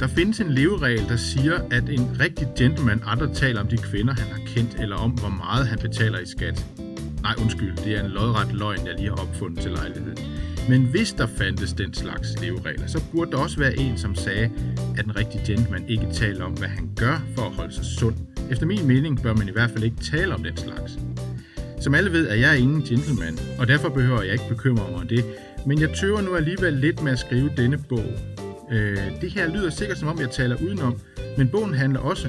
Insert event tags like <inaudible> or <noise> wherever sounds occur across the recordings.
Der findes en leveregel, der siger, at en rigtig gentleman aldrig taler om de kvinder, han har kendt, eller om, hvor meget han betaler i skat. Nej, undskyld, det er en lodret løgn, jeg lige har opfundet til lejligheden. Men hvis der fandtes den slags leveregler, så burde der også være en, som sagde, at en rigtig gentleman ikke taler om, hvad han gør for at holde sig sund. Efter min mening bør man i hvert fald ikke tale om den slags. Som alle ved, er jeg ingen gentleman, og derfor behøver jeg ikke bekymre mig om det. Men jeg tøver nu alligevel lidt med at skrive denne bog. Øh, det her lyder sikkert som om, jeg taler udenom, men bogen handler også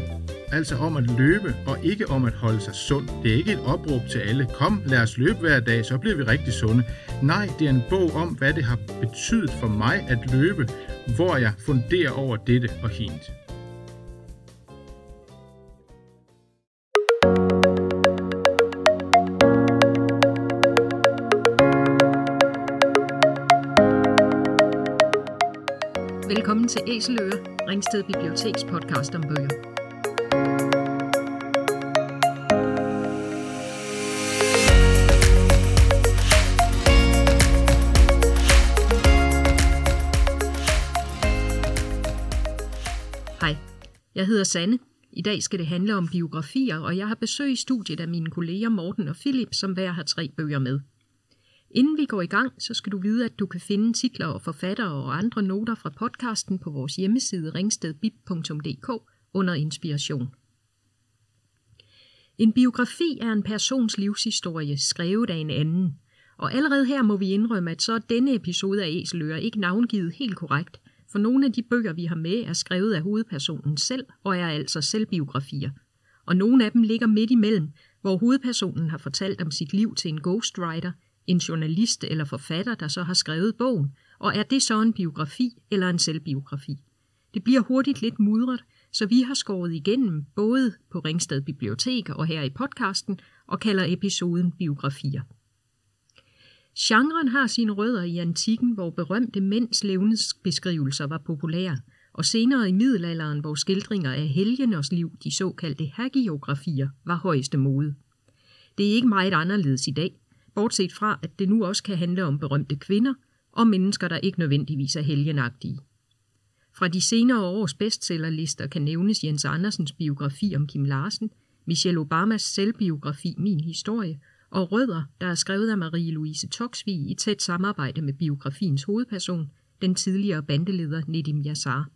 altså om at løbe og ikke om at holde sig sund. Det er ikke et opråb til alle. Kom, lad os løbe hver dag, så bliver vi rigtig sunde. Nej, det er en bog om, hvad det har betydet for mig at løbe, hvor jeg funderer over dette og hint. Til Æseløre, Ringsted Biblioteks podcast om bøger. Hej, jeg hedder Sanne. I dag skal det handle om biografier, og jeg har besøg i studiet af mine kolleger Morten og Philip, som hver har tre bøger med. Inden vi går i gang, så skal du vide, at du kan finde titler og forfattere og andre noter fra podcasten på vores hjemmeside ringstedbib.dk under inspiration. En biografi er en persons livshistorie, skrevet af en anden. Og allerede her må vi indrømme, at så er denne episode af Æseløer ikke navngivet helt korrekt, for nogle af de bøger, vi har med, er skrevet af hovedpersonen selv og er altså selvbiografier. Og nogle af dem ligger midt imellem, hvor hovedpersonen har fortalt om sit liv til en ghostwriter, en journalist eller forfatter, der så har skrevet bogen, og er det så en biografi eller en selvbiografi? Det bliver hurtigt lidt mudret, så vi har skåret igennem både på Ringsted Bibliotek og her i podcasten og kalder episoden biografier. Genren har sine rødder i antikken, hvor berømte mænds levnedsbeskrivelser var populære, og senere i middelalderen, hvor skildringer af helgeners liv, de såkaldte hagiografier, var højeste mode. Det er ikke meget anderledes i dag, bortset fra, at det nu også kan handle om berømte kvinder og mennesker, der ikke nødvendigvis er helgenagtige. Fra de senere års bestsellerlister kan nævnes Jens Andersens biografi om Kim Larsen, Michelle Obamas selvbiografi Min Historie og Rødder, der er skrevet af Marie-Louise Toksvig i tæt samarbejde med biografiens hovedperson, den tidligere bandeleder Nedim Yassar.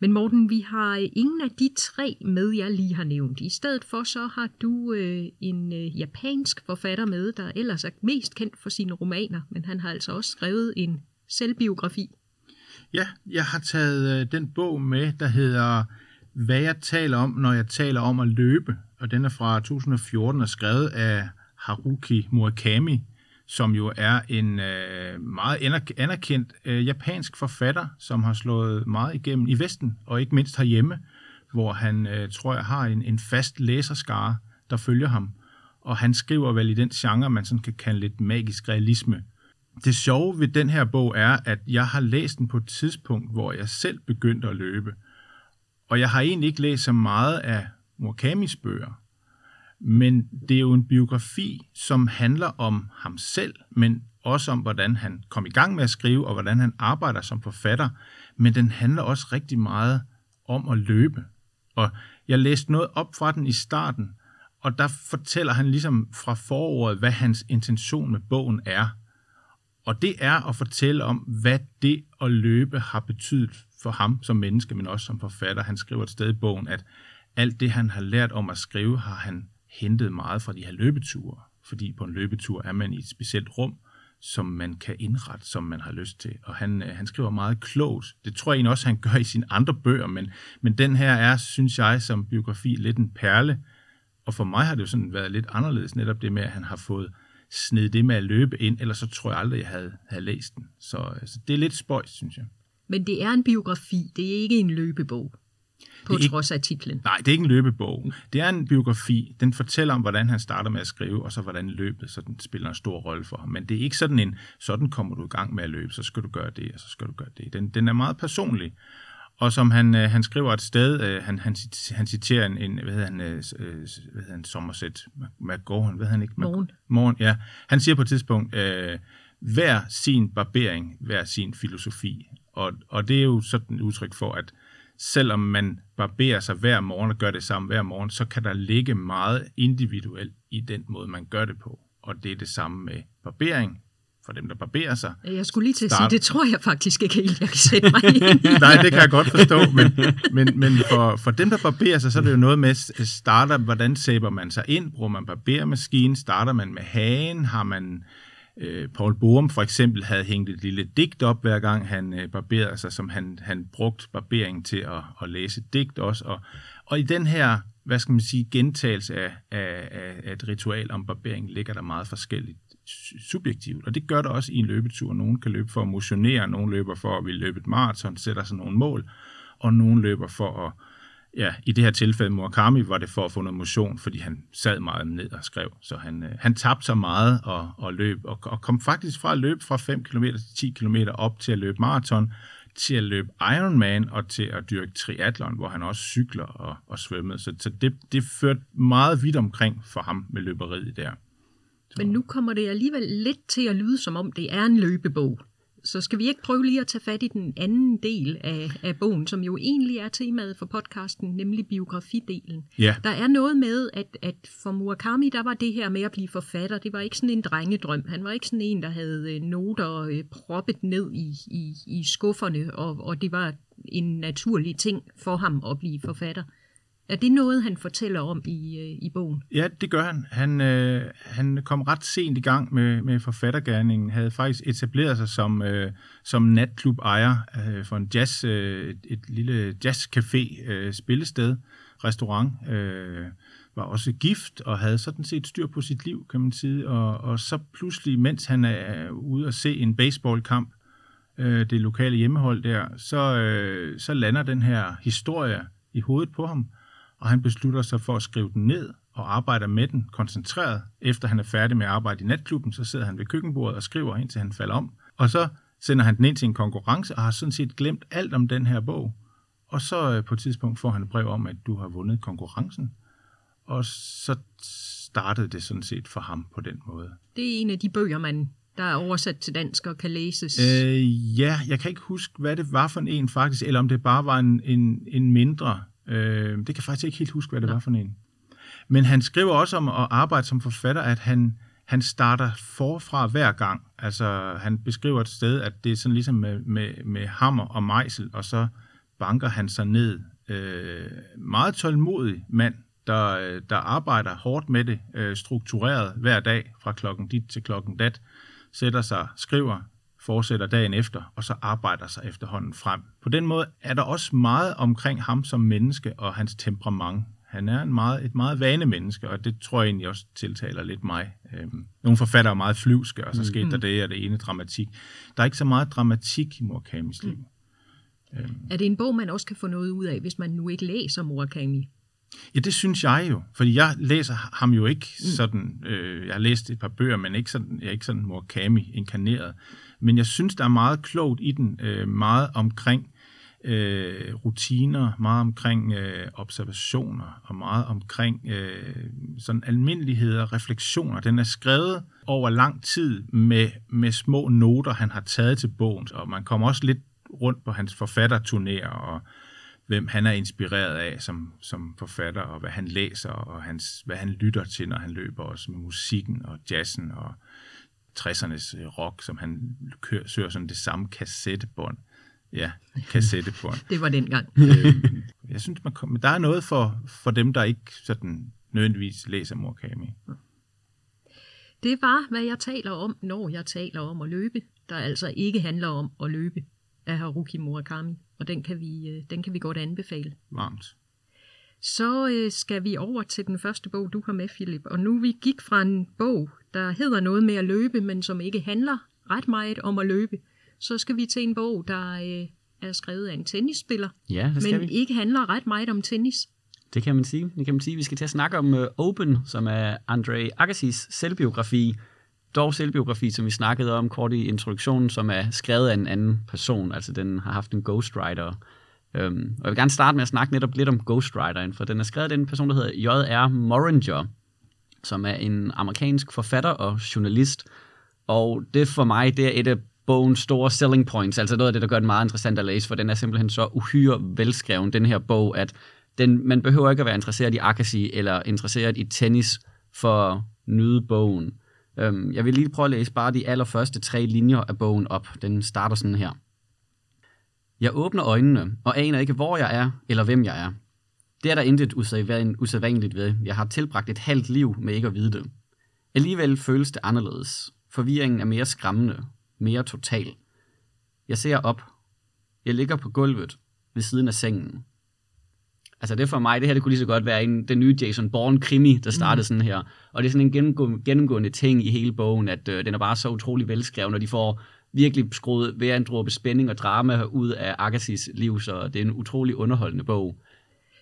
Men Morten, vi har øh, ingen af de tre med, jeg lige har nævnt. I stedet for så har du øh, en øh, japansk forfatter med, der ellers er mest kendt for sine romaner, men han har altså også skrevet en selvbiografi. Ja, jeg har taget øh, den bog med, der hedder Hvad jeg taler om, når jeg taler om at løbe. Og den er fra 2014 og skrevet af Haruki Murakami, som jo er en øh, meget anerkendt øh, japansk forfatter, som har slået meget igennem i Vesten, og ikke mindst herhjemme, hvor han, øh, tror jeg, har en, en fast læserskare, der følger ham. Og han skriver vel i den genre, man sådan kan kalde lidt magisk realisme. Det sjove ved den her bog er, at jeg har læst den på et tidspunkt, hvor jeg selv begyndte at løbe. Og jeg har egentlig ikke læst så meget af Murakamis bøger. Men det er jo en biografi, som handler om ham selv, men også om, hvordan han kom i gang med at skrive, og hvordan han arbejder som forfatter. Men den handler også rigtig meget om at løbe. Og jeg læste noget op fra den i starten, og der fortæller han ligesom fra foråret, hvad hans intention med bogen er. Og det er at fortælle om, hvad det at løbe har betydet for ham som menneske, men også som forfatter. Han skriver et sted i bogen, at alt det, han har lært om at skrive, har han hentet meget fra de her løbeture. Fordi på en løbetur er man i et specielt rum, som man kan indrette, som man har lyst til. Og han, øh, han skriver meget klogt. Det tror jeg egentlig også, han gør i sine andre bøger, men, men den her er, synes jeg, som biografi lidt en perle. Og for mig har det jo sådan været lidt anderledes, netop det med, at han har fået sned det med at løbe ind, ellers så tror jeg aldrig, jeg havde, havde læst den. Så, øh, så det er lidt spøjs, synes jeg. Men det er en biografi, det er ikke en løbebog. På det er trods af titlen. Nej, det er ikke en løbebog. Det er en biografi. Den fortæller om, hvordan han starter med at skrive, og så hvordan løbet så den spiller en stor rolle for ham. Men det er ikke sådan en, sådan kommer du i gang med at løbe, så skal du gøre det, og så skal du gøre det. Den, den er meget personlig. Og som han, øh, han skriver et sted, øh, han, han, han citerer en, en hvad hedder han, øh, hvad hedder han, Somerset McGowan, hvad hedder han ikke? Morgen. Morgen, ja. Han siger på et tidspunkt, øh, hver sin barbering, hver sin filosofi. Og, og det er jo sådan et udtryk for, at selvom man barberer sig hver morgen og gør det samme hver morgen, så kan der ligge meget individuelt i den måde, man gør det på. Og det er det samme med barbering for dem, der barberer sig. Jeg skulle lige til at sige, det tror jeg faktisk ikke helt, jeg kan sætte mig ind i. <laughs> Nej, det kan jeg godt forstå, men, men, men for, for dem, der barberer sig, så er det jo noget med, starter, hvordan sæber man sig ind? Bruger man barbermaskinen? Starter man med hagen? Har man... Øh, Paul Borum for eksempel havde hængt et lille digt op, hver gang han øh, barberede sig, som han, han brugte barbering til at, at læse digt også. Og, og i den her, hvad skal man sige, gentagelse af, af, af et ritual om barbering, ligger der meget forskelligt subjektivt, og det gør det også i en løbetur. Nogen kan løbe for at motionere, nogen løber for at ville løbe et maraton, sætter sig nogle mål, og nogen løber for at, ja, i det her tilfælde Murakami var det for at få noget motion, fordi han sad meget ned og skrev, så han, øh, han tabte sig meget og, og løb, og, og kom faktisk fra at løbe fra 5 km til 10 km op til at løbe maraton, til at løbe Ironman og til at dyrke triathlon, hvor han også cykler og, og svømmede. Så, så det, det førte meget vidt omkring for ham med løberiet der. Men nu kommer det alligevel lidt til at lyde, som om det er en løbebog. Så skal vi ikke prøve lige at tage fat i den anden del af, af bogen, som jo egentlig er temaet for podcasten, nemlig biografidelen. Ja. Der er noget med, at, at for Murakami, der var det her med at blive forfatter, det var ikke sådan en drengedrøm. Han var ikke sådan en, der havde øh, noter øh, proppet ned i, i, i skufferne, og, og det var en naturlig ting for ham at blive forfatter. Er det noget, han fortæller om i, øh, i bogen? Ja, det gør han. Han, øh, han kom ret sent i gang med, med forfattergærningen, havde faktisk etableret sig som, øh, som natklub-ejer øh, for en jazz, øh, et, et lille jazzcafé, øh, spillested, restaurant. Øh, var også gift og havde sådan set styr på sit liv, kan man sige. Og, og så pludselig, mens han er øh, ude at se en baseballkamp, øh, det lokale hjemmehold der, så, øh, så lander den her historie i hovedet på ham og han beslutter sig for at skrive den ned og arbejder med den koncentreret. Efter han er færdig med at arbejde i natklubben, så sidder han ved køkkenbordet og skriver, indtil han falder om. Og så sender han den ind til en konkurrence og har sådan set glemt alt om den her bog. Og så øh, på et tidspunkt får han et brev om, at du har vundet konkurrencen. Og så startede det sådan set for ham på den måde. Det er en af de bøger, man der er oversat til dansk og kan læses? Øh, ja, jeg kan ikke huske, hvad det var for en faktisk, eller om det bare var en, en, en mindre Øh, det kan jeg faktisk ikke helt huske, hvad det ja. var for en. Men han skriver også om at arbejde som forfatter, at han, han starter forfra hver gang. Altså, han beskriver et sted, at det er sådan ligesom med, med, med hammer og mejsel, og så banker han sig ned. Øh, meget tålmodig mand, der, der arbejder hårdt med det, øh, struktureret hver dag fra klokken dit til klokken dat, sætter sig, skriver, fortsætter dagen efter, og så arbejder sig efterhånden frem. På den måde er der også meget omkring ham som menneske og hans temperament. Han er en meget, et meget vane menneske, og det tror jeg egentlig også tiltaler lidt mig. Øhm, nogle forfattere er meget flyvske, og så skete mm. der det og det ene dramatik. Der er ikke så meget dramatik i Murakamis liv. Mm. Øhm. Er det en bog, man også kan få noget ud af, hvis man nu ikke læser Murakami? Ja, det synes jeg jo, fordi jeg læser ham jo ikke mm. sådan, øh, jeg har læst et par bøger, men ikke sådan, jeg er ikke sådan Murakami inkarneret. Men jeg synes, der er meget klogt i den, øh, meget omkring øh, rutiner, meget omkring øh, observationer og meget omkring øh, sådan almindeligheder, refleksioner. Den er skrevet over lang tid med, med små noter, han har taget til bogen, og man kommer også lidt rundt på hans forfatterturnéer og hvem han er inspireret af som, som forfatter, og hvad han læser, og hans, hvad han lytter til, når han løber også med musikken og jazzen og 60'ernes øh, rock, som han kører, søger sådan det samme kassettebånd. Ja, kassettebånd. <laughs> det var dengang. <laughs> øhm, jeg synes, man kom, der er noget for, for dem, der ikke sådan nødvendigvis læser Murakami. Det var, hvad jeg taler om, når jeg taler om at løbe, der altså ikke handler om at løbe af Haruki Murakami, og den kan vi, øh, den kan vi godt anbefale. Varmt. Så øh, skal vi over til den første bog, du har med, Philip. Og nu vi gik fra en bog, der hedder noget med at løbe, men som ikke handler ret meget om at løbe, så skal vi til en bog, der øh, er skrevet af en tennisspiller, ja, men vi. ikke handler ret meget om tennis. Det kan man sige. Det kan man sige. Vi skal til at snakke om uh, Open, som er Andre Agassis selvbiografi. Dog selvbiografi, som vi snakkede om kort i introduktionen, som er skrevet af en anden person. Altså den har haft en ghostwriter. Um, og jeg vil gerne starte med at snakke netop lidt om ghostwriteren, for den er skrevet af en person, der hedder J.R. Moringer, som er en amerikansk forfatter og journalist. Og det for mig, det er et af bogens store selling points, altså noget af det, der gør den meget interessant at læse, for den er simpelthen så uhyre velskreven, den her bog, at den, man behøver ikke at være interesseret i Agassi eller interesseret i tennis for at nyde bogen. Øhm, jeg vil lige prøve at læse bare de allerførste tre linjer af bogen op. Den starter sådan her. Jeg åbner øjnene og aner ikke, hvor jeg er eller hvem jeg er. Det er der intet usædvanligt ved. Jeg har tilbragt et halvt liv med ikke at vide det. Alligevel føles det anderledes. Forvirringen er mere skræmmende, mere total. Jeg ser op. Jeg ligger på gulvet ved siden af sengen. Altså det for mig, det her det kunne lige så godt være en, den nye Jason Bourne-krimi, der startede mm. sådan her. Og det er sådan en gennemgående, gennemgående ting i hele bogen, at øh, den er bare så utrolig velskreven, og de får virkelig skruet hver en dråbe spænding og drama ud af Agassis liv, så det er en utrolig underholdende bog.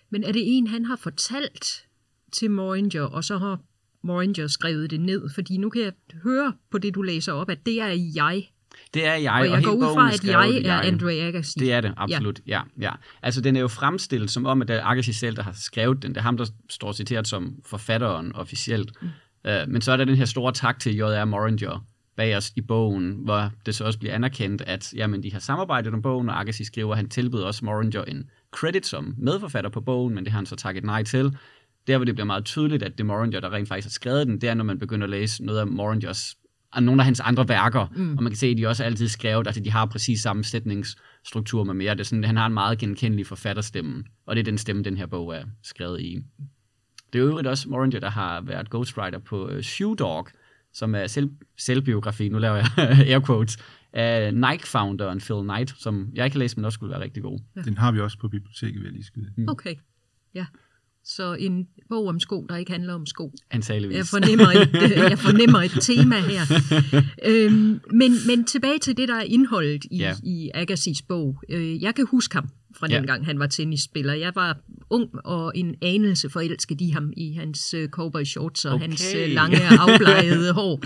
Men er det en, han har fortalt til Moringer, og så har Moringer skrevet det ned? Fordi nu kan jeg høre på det, du læser op, at det er jeg. Det er jeg, og jeg og går hele ud fra, at jeg er Andre Agassi. Det er det, absolut. Ja. ja, ja. Altså, den er jo fremstillet som om, at det er Agassi selv, der har skrevet den. Det er ham, der står citeret som forfatteren officielt. Mm. Uh, men så er der den her store tak til J.R. Moringer bagerst i bogen, hvor det så også bliver anerkendt, at jamen, de har samarbejdet om bogen, og Agassi skriver, at han tilbød også Moringer en credit som medforfatter på bogen, men det har han så takket nej til. Der, hvor det bliver meget tydeligt, at det er Moringer, der rent faktisk har skrevet den, det er, når man begynder at læse noget af Moringers nogle af hans andre værker, mm. og man kan se, at de også altid skrevet, altså de har præcis samme sætningsstruktur med mere. Det er sådan, han har en meget genkendelig forfatterstemme, og det er den stemme, den her bog er skrevet i. Det er jo øvrigt også Moringer, der har været ghostwriter på uh, Shoe Dog, som er selv, selvbiografi, nu laver jeg <laughs> air quotes, af Nike-founderen Phil Knight, som jeg ikke har læst, men også skulle være rigtig god. Ja. Den har vi også på biblioteket, vil jeg lige skyde. Mm. Okay, ja. Så en bog om sko, der ikke handler om sko. Antageligvis. Jeg fornemmer et, øh, jeg fornemmer et tema her. øhm, men, men tilbage til det, der er indholdet i, ja. i Agassis bog. Øh, jeg kan huske ham fra den ja. gang, han var tennisspiller. Jeg var ung og en anelse forelsket i ham i hans uh, cowboy shorts og okay. hans uh, lange <laughs> afblejede hår.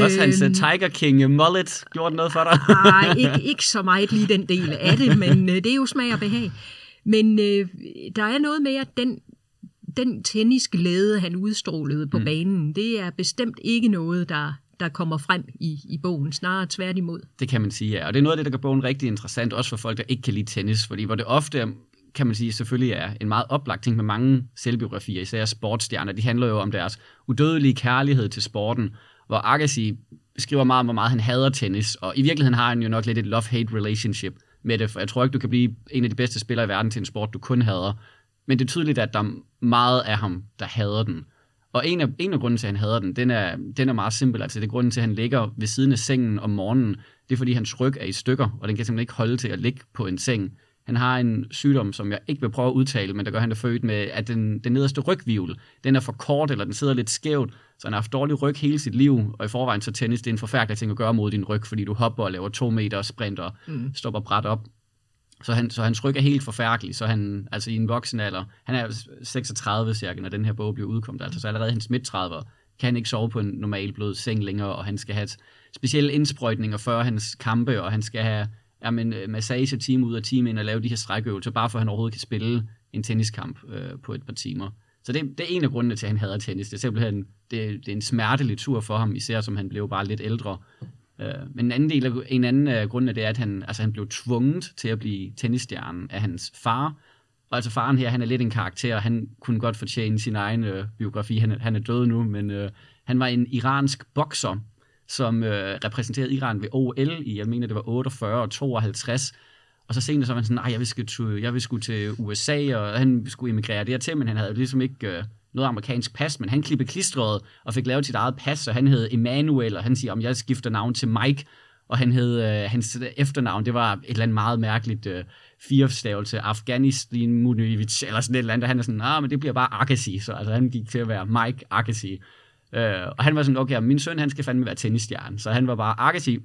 Også hans uh, Tiger King mullet gjorde noget for dig? <laughs> Nej, ikke, ikke så meget lige den del af det, men uh, det er jo smag og behag. Men uh, der er noget med, at den den tennisglæde, han udstrålede på mm. banen, det er bestemt ikke noget, der, der kommer frem i, i bogen, snarere tværtimod. Det kan man sige, ja. Og det er noget af det, der gør bogen rigtig interessant, også for folk, der ikke kan lide tennis, fordi hvor det ofte kan man sige, selvfølgelig er en meget oplagt ting med mange selvbiografier, især sportsstjerner. De handler jo om deres udødelige kærlighed til sporten, hvor Agassi skriver meget om, hvor meget han hader tennis, og i virkeligheden har han jo nok lidt et love-hate relationship med det, for jeg tror ikke, du kan blive en af de bedste spillere i verden til en sport, du kun hader. Men det er tydeligt, at der er meget af ham, der hader den. Og en af, en af grunden til, at han hader den, den er, den er meget simpel. Altså, det er grunden til, at han ligger ved siden af sengen om morgenen. Det er, fordi hans ryg er i stykker, og den kan simpelthen ikke holde til at ligge på en seng. Han har en sygdom, som jeg ikke vil prøve at udtale, men der gør han det født med, at den, den nederste rygvivl, den er for kort, eller den sidder lidt skævt, så han har haft dårlig ryg hele sit liv, og i forvejen så tennis, det er en forfærdelig ting at gøre mod din ryg, fordi du hopper og laver to meter sprint og mm. stopper bræt op. Så, han, så hans ryg er helt forfærdelig, så han, altså i en voksen alder, han er 36 cirka, når den her bog bliver udkommet, altså så allerede hans midt 30'er, kan han ikke sove på en normal blød seng længere, og han skal have specielle indsprøjtninger før hans kampe, og han skal have jamen, øh, massage time ud af time ind og lave de her strækøvelser, bare for at han overhovedet kan spille en tenniskamp øh, på et par timer. Så det, det er en af grundene til, at han hader tennis. Det er simpelthen det, det er en smertelig tur for ham, især som han blev bare lidt ældre. Øh, men en anden, del af, en anden øh, af grundene det er, at han, altså, han blev tvunget til at blive tennisstjernen af hans far. Og altså faren her, han er lidt en karakter, og han kunne godt fortjene sin egen øh, biografi. Han, han er død nu, men øh, han var en iransk bokser, som øh, repræsenterede Iran ved OL i, jeg mener det var 48 og 52. Og så senere så var han sådan, nej, jeg vil, skulle, jeg vil skulle til USA, og han skulle emigrere dertil, men han havde ligesom ikke øh, noget amerikansk pas, men han klippede klistret og fik lavet sit eget pas, og han hed Emanuel, og han siger, om jeg skifter navn til Mike, og han hed, øh, hans efternavn, det var et eller andet meget mærkeligt øh, firestavelse, Afghanistan Munivich, eller sådan et eller andet, og han er sådan, ah, men det bliver bare Agassi, så altså, han gik til at være Mike Agassi. Øh, og han var sådan, okay, min søn, han skal fandme være tennisstjerne, så han var bare Agassi,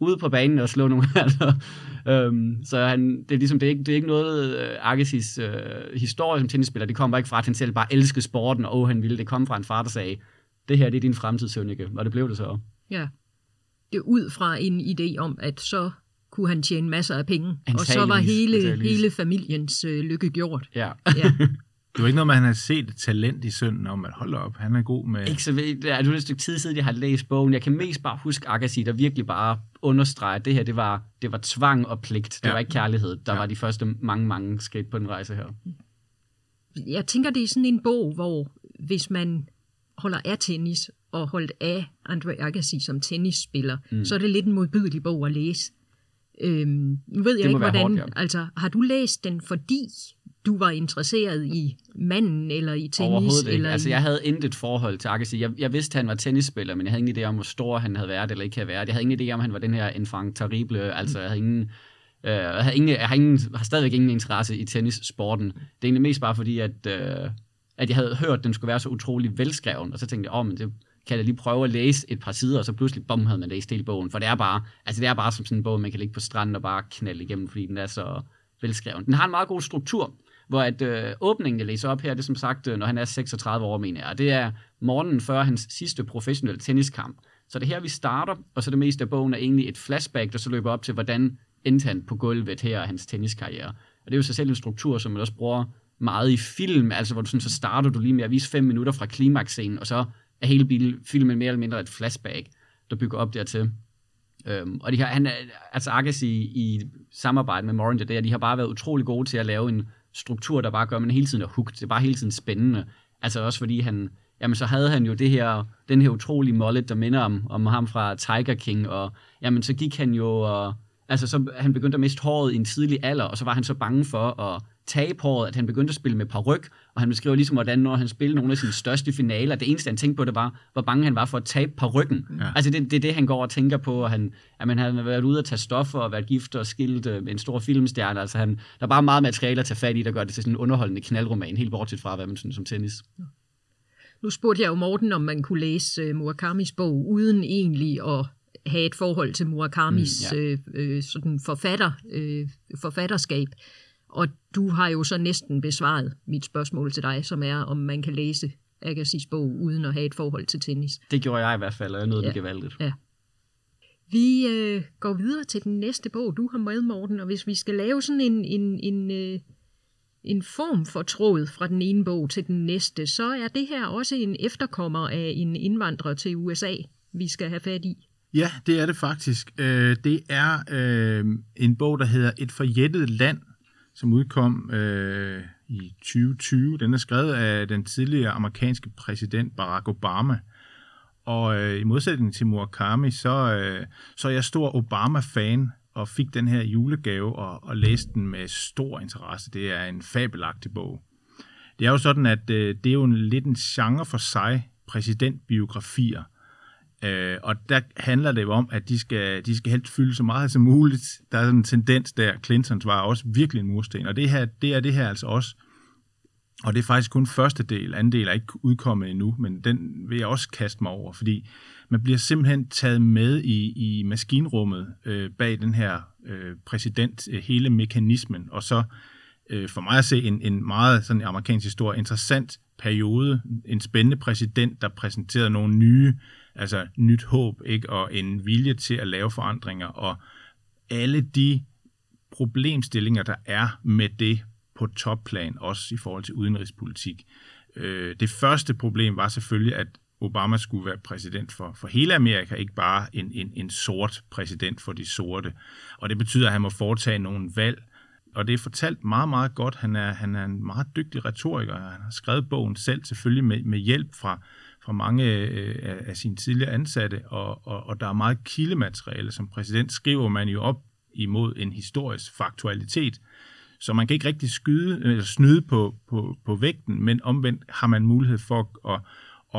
ude på banen og slå nogle <laughs> altså, øhm, så han, det er ligesom, det er ikke, det er ikke noget uh, Agassis uh, historie som tennisspiller, det kommer ikke fra, at han selv bare elskede sporten, og oh, han ville, det kom fra en far, der sagde, det her, det er din fremtid, Sønneke, og det blev det så. Ja, det er ud fra en idé om, at så kunne han tjene masser af penge, og så var hele, hele familiens uh, lykke gjort. Ja. ja. <laughs> Det var ikke noget med, at han havde set et talent i sønnen om, at hold op, han er god med... Ikke så ved, det er det et stykke tid siden, jeg har læst bogen. Jeg kan mest bare huske Agassi, der virkelig bare understreger, at det her, det var, det var tvang og pligt. Det Ja. ja. var ikke kærlighed. Der Ja. ja. var de første mange, mange skridt på den rejse her. Jeg tænker, det er sådan en bog, hvor hvis man holder af tennis og holdt af Andre Agassi som tennisspiller, mm. så er det lidt en modbydelig bog at læse. Øhm, nu ved jeg må ikke, være hvordan... hårdt, ja. Altså, har du læst den, fordi du var interesseret i manden, eller i tennis? Ikke. Eller Altså, jeg havde intet forhold til Agassi. Jeg, jeg vidste, at han var tennisspiller, men jeg havde ingen idé om, hvor stor han havde været eller ikke havde været. Jeg havde ingen idé om, han var den her enfant terrible. Altså, jeg havde ingen... Øh, jeg, havde ingen, jeg har, ingen, har stadigvæk ingen interesse i tennissporten. Det er egentlig mest bare fordi, at, øh, at jeg havde hørt, at den skulle være så utrolig velskreven, og så tænkte jeg, åh, oh, men det kan jeg lige prøve at læse et par sider, og så pludselig, bum, havde man læst hele bogen. For det er bare, altså det er bare som sådan en bog, man kan ligge på stranden og bare knalde igennem, fordi den er så velskreven. Den har en meget god struktur, hvor at øh, åbningen, jeg læser op her, det er som sagt, øh, når han er 36 år, mener jeg, og det er morgenen før hans sidste professionelle tenniskamp. Så det er her, vi starter, og så det meste af bogen er egentlig et flashback, der så løber op til, hvordan endte han på gulvet her af hans tenniskarriere. Og det er jo så selv en struktur, som man også bruger meget i film, altså hvor du sådan, så starter du lige med at vise fem minutter fra klimaksscenen, og så er hele bil- filmen mere eller mindre et flashback, der bygger op dertil. Øhm, og de her, han altså Agassi i, i samarbejde med Moringer, der, de har bare været utrolig gode til at lave en struktur, der bare gør, at man hele tiden er hooked. Det er bare hele tiden spændende. Altså også fordi han, jamen så havde han jo det her, den her utrolige mullet, der minder om, om ham fra Tiger King, og jamen så gik han jo, og, altså så han begyndte at miste håret i en tidlig alder, og så var han så bange for at tabe håret, at han begyndte at spille med paryk, og han beskriver ligesom, hvordan når han spillede nogle af sine største finaler, det eneste han tænkte på, det var, hvor bange han var for at tabe parykken. Ja. Altså det, det er det, han går og tænker på, og han, jamen, han har været ude at tage stoffer og været gift og skilt øh, med en stor filmstjerne, altså han, der er bare meget materiale at tage fat i, der gør det til sådan en underholdende knaldroman, helt bortset fra, hvad man synes om tennis. Nu spurgte jeg jo Morten, om man kunne læse uh, Murakamis bog, uden egentlig at have et forhold til Murakamis Mm, mm, ja. øh, øh, sådan forfatter, øh, forfatterskab. Og du har jo så næsten besvaret mit spørgsmål til dig, som er, om man kan læse Agassis bog, uden at have et forhold til tennis. Det gjorde jeg i hvert fald, og jeg nåede Ja. det gevaldigt. Vi øh, går videre til den næste bog, du har med, Morten, og hvis vi skal lave sådan en, en, en, øh, en form for tråd fra den ene bog til den næste, så er det her også en efterkommer af en indvandrer til USA, vi skal have fat i. Ja, det er det faktisk. Øh, det er øh, en bog, der hedder Et forjættet land, som udkom øh, i 2020. Den er skrevet af den tidligere amerikanske præsident Barack Obama. Og øh, i modsætning til Murakami, så, øh, så er jeg stor Obama-fan og fik den her julegave og, og læste den med stor interesse. Det er en fabelagtig bog. Det er jo sådan, at øh, det er jo en, lidt en genre for sig, præsidentbiografier. Øh, og der handler det jo om, at de skal, de skal helst fylde så meget som muligt. Der er sådan en tendens der. Clintons var også virkelig en mursten, og det, her, det er det her altså også. Og det er faktisk kun første del. Anden del er ikke udkommet endnu, men den vil jeg også kaste mig over, fordi man bliver simpelthen taget med i, i maskinrummet øh, bag den her øh, præsident, øh, hele mekanismen, og så øh, for mig at se en, en meget sådan amerikansk historie, interessant periode, en spændende præsident, der præsenterede nogle nye, altså nyt håb, ikke, og en vilje til at lave forandringer, og alle de problemstillinger, der er med det på topplan, også i forhold til udenrigspolitik. Øh, det første problem var selvfølgelig, at Obama skulle være præsident for, for hele Amerika, ikke bare en, en, en sort præsident for de sorte. Og det betyder, at han må foretage nogle valg, og det er fortalt meget, meget godt. Han er, han er en meget dygtig retoriker. Han har skrevet bogen selv, selvfølgelig med, med hjælp fra, fra mange øh, af, af sine tidligere ansatte, og, og, og der er meget kildemateriale. Som præsident skriver man jo op imod en historisk faktualitet, så man kan ikke rigtig skyde, eller snyde på, på, på vægten, men omvendt har man mulighed for at,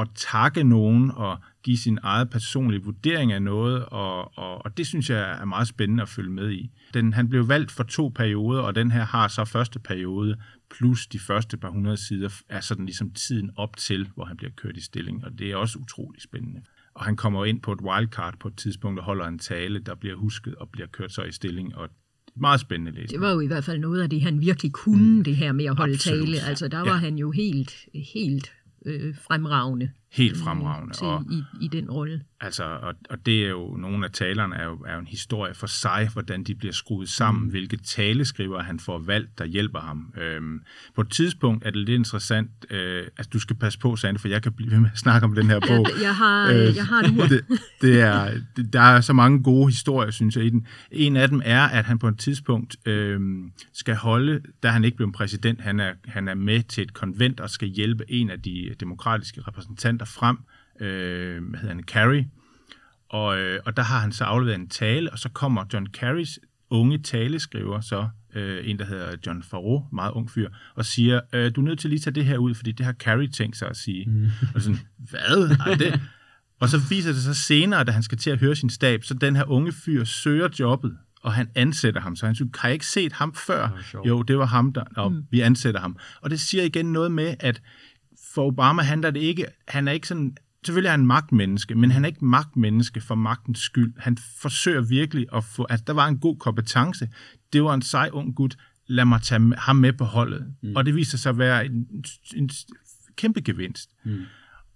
at takke nogen og give sin eget personlige vurdering af noget, og, og, og det synes jeg er meget spændende at følge med i. Den, han blev valgt for to perioder, og den her har så første periode, plus de første par hundrede sider, er sådan ligesom tiden op til, hvor han bliver kørt i stilling, og det er også utrolig spændende. Og han kommer ind på et wildcard på et tidspunkt og holder en tale, der bliver husket og bliver kørt så i stilling, og meget spændende læsning. Det var jo i hvert fald noget af det, han virkelig kunne, mm. det her med at holde Absolut. tale. Altså, der var Ja. han jo helt, helt øh, fremragende. Helt fremragende. til, Og, i, i den rolle. Altså, og, og det er jo, nogle af talerne er jo, er jo en historie for sig, hvordan de bliver skruet sammen, mm. hvilke taleskriver han får valgt, der hjælper ham. Øhm, på et tidspunkt er det lidt interessant, øh, altså du skal passe på, Sande, for jeg kan blive ved med at snakke om den her bog. <laughs> Jeg, har, øh, jeg har et ur. <laughs> det, det er, det, der er så mange gode historier, synes jeg, i den. En af dem er, at han på et tidspunkt øh, skal holde, da han ikke blev præsident, han er, han er med til et konvent og skal hjælpe en af de demokratiske repræsentanter frem, øh, hvad hedder han, Kerry, og, øh, og der har han så afleveret en tale, og så kommer John Kerrys unge taleskriver, så øh, en, der hedder John Farrow, meget ung fyr, og siger, øh, du er nødt til lige at tage det her ud, fordi det har Carrie tænkt sig at sige. Mm. <laughs> Og sådan, hvad? Ej, det? Og så viser det sig senere, da han skal til at høre sin stab, så den her unge fyr søger jobbet, og han ansætter ham. Så han siger, har jeg ikke set ham før? Det jo, det var ham, der, og mm. vi ansætter ham. Og det siger igen noget med, at for Obama handler det ikke, han er ikke sådan, selvfølgelig er han magtmenneske, men han er ikke magtmenneske for magtens skyld. Han forsøger virkelig at få, altså der var en god kompetence, det var en sej ung gut, lad mig tage ham med på holdet. Mm. Og det viser sig at være en, en kæmpe gevinst. Mm.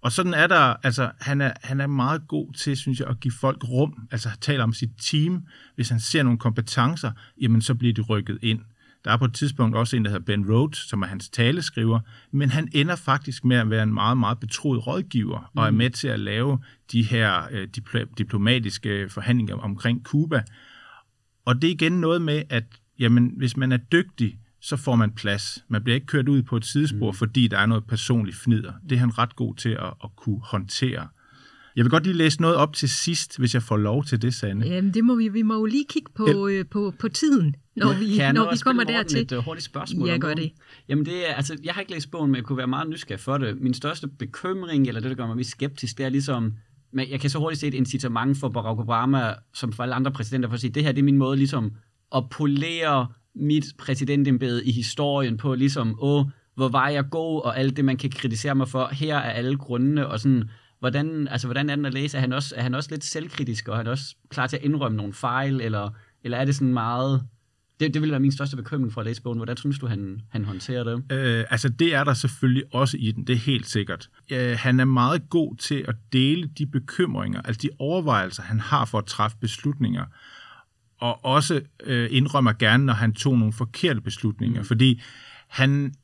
Og sådan er der, altså han er, han er meget god til, synes jeg, at give folk rum, altså tale om sit team. Hvis han ser nogle kompetencer, jamen så bliver de rykket ind. Der er på et tidspunkt også en, der hedder Ben Rhodes, som er hans taleskriver, men han ender faktisk med at være en meget, meget betroet rådgiver, mm. og er med til at lave de her øh, dipl- diplomatiske forhandlinger omkring Cuba. Og det er igen noget med, at jamen, hvis man er dygtig, så får man plads. Man bliver ikke kørt ud på et sidespor, mm. fordi der er noget personligt fnider. Det er han ret god til at, at kunne håndtere. Jeg vil godt lige læse noget op til sidst, hvis jeg får lov til det, Sande. Jamen, det må vi, vi må jo lige kigge på, øh, på, på tiden, når vi, Kan jeg nå når vi kommer dertil. Et uh, hurtigt spørgsmål Ja, om gør det. Jamen det er, altså, jeg har ikke læst bogen, men jeg kunne være meget nysgerrig for det. Min største bekymring, eller det, der gør mig mest skeptisk, det er ligesom, men jeg kan så hurtigt se et incitament for Barack Obama, som for alle andre præsidenter, for at sige, det her det er min måde ligesom at polere mit præsidentembede i historien på, ligesom, åh, hvor var jeg god, og alt det, man kan kritisere mig for, her er alle grundene, og sådan, hvordan, altså, hvordan er den at læse? Er han, også, er han også lidt selvkritisk, og er han også klar til at indrømme nogle fejl, eller, eller er det sådan meget... Det, det vil være min største bekymring for at læse bogen. Hvordan synes du, han, han håndterer det? Øh, altså, det er der selvfølgelig også i den, det er helt sikkert. Øh, han er meget god til at dele de bekymringer, altså de overvejelser, han har for at træffe beslutninger, og også øh, indrømmer gerne, når han tog nogle forkerte beslutninger, mm. fordi han,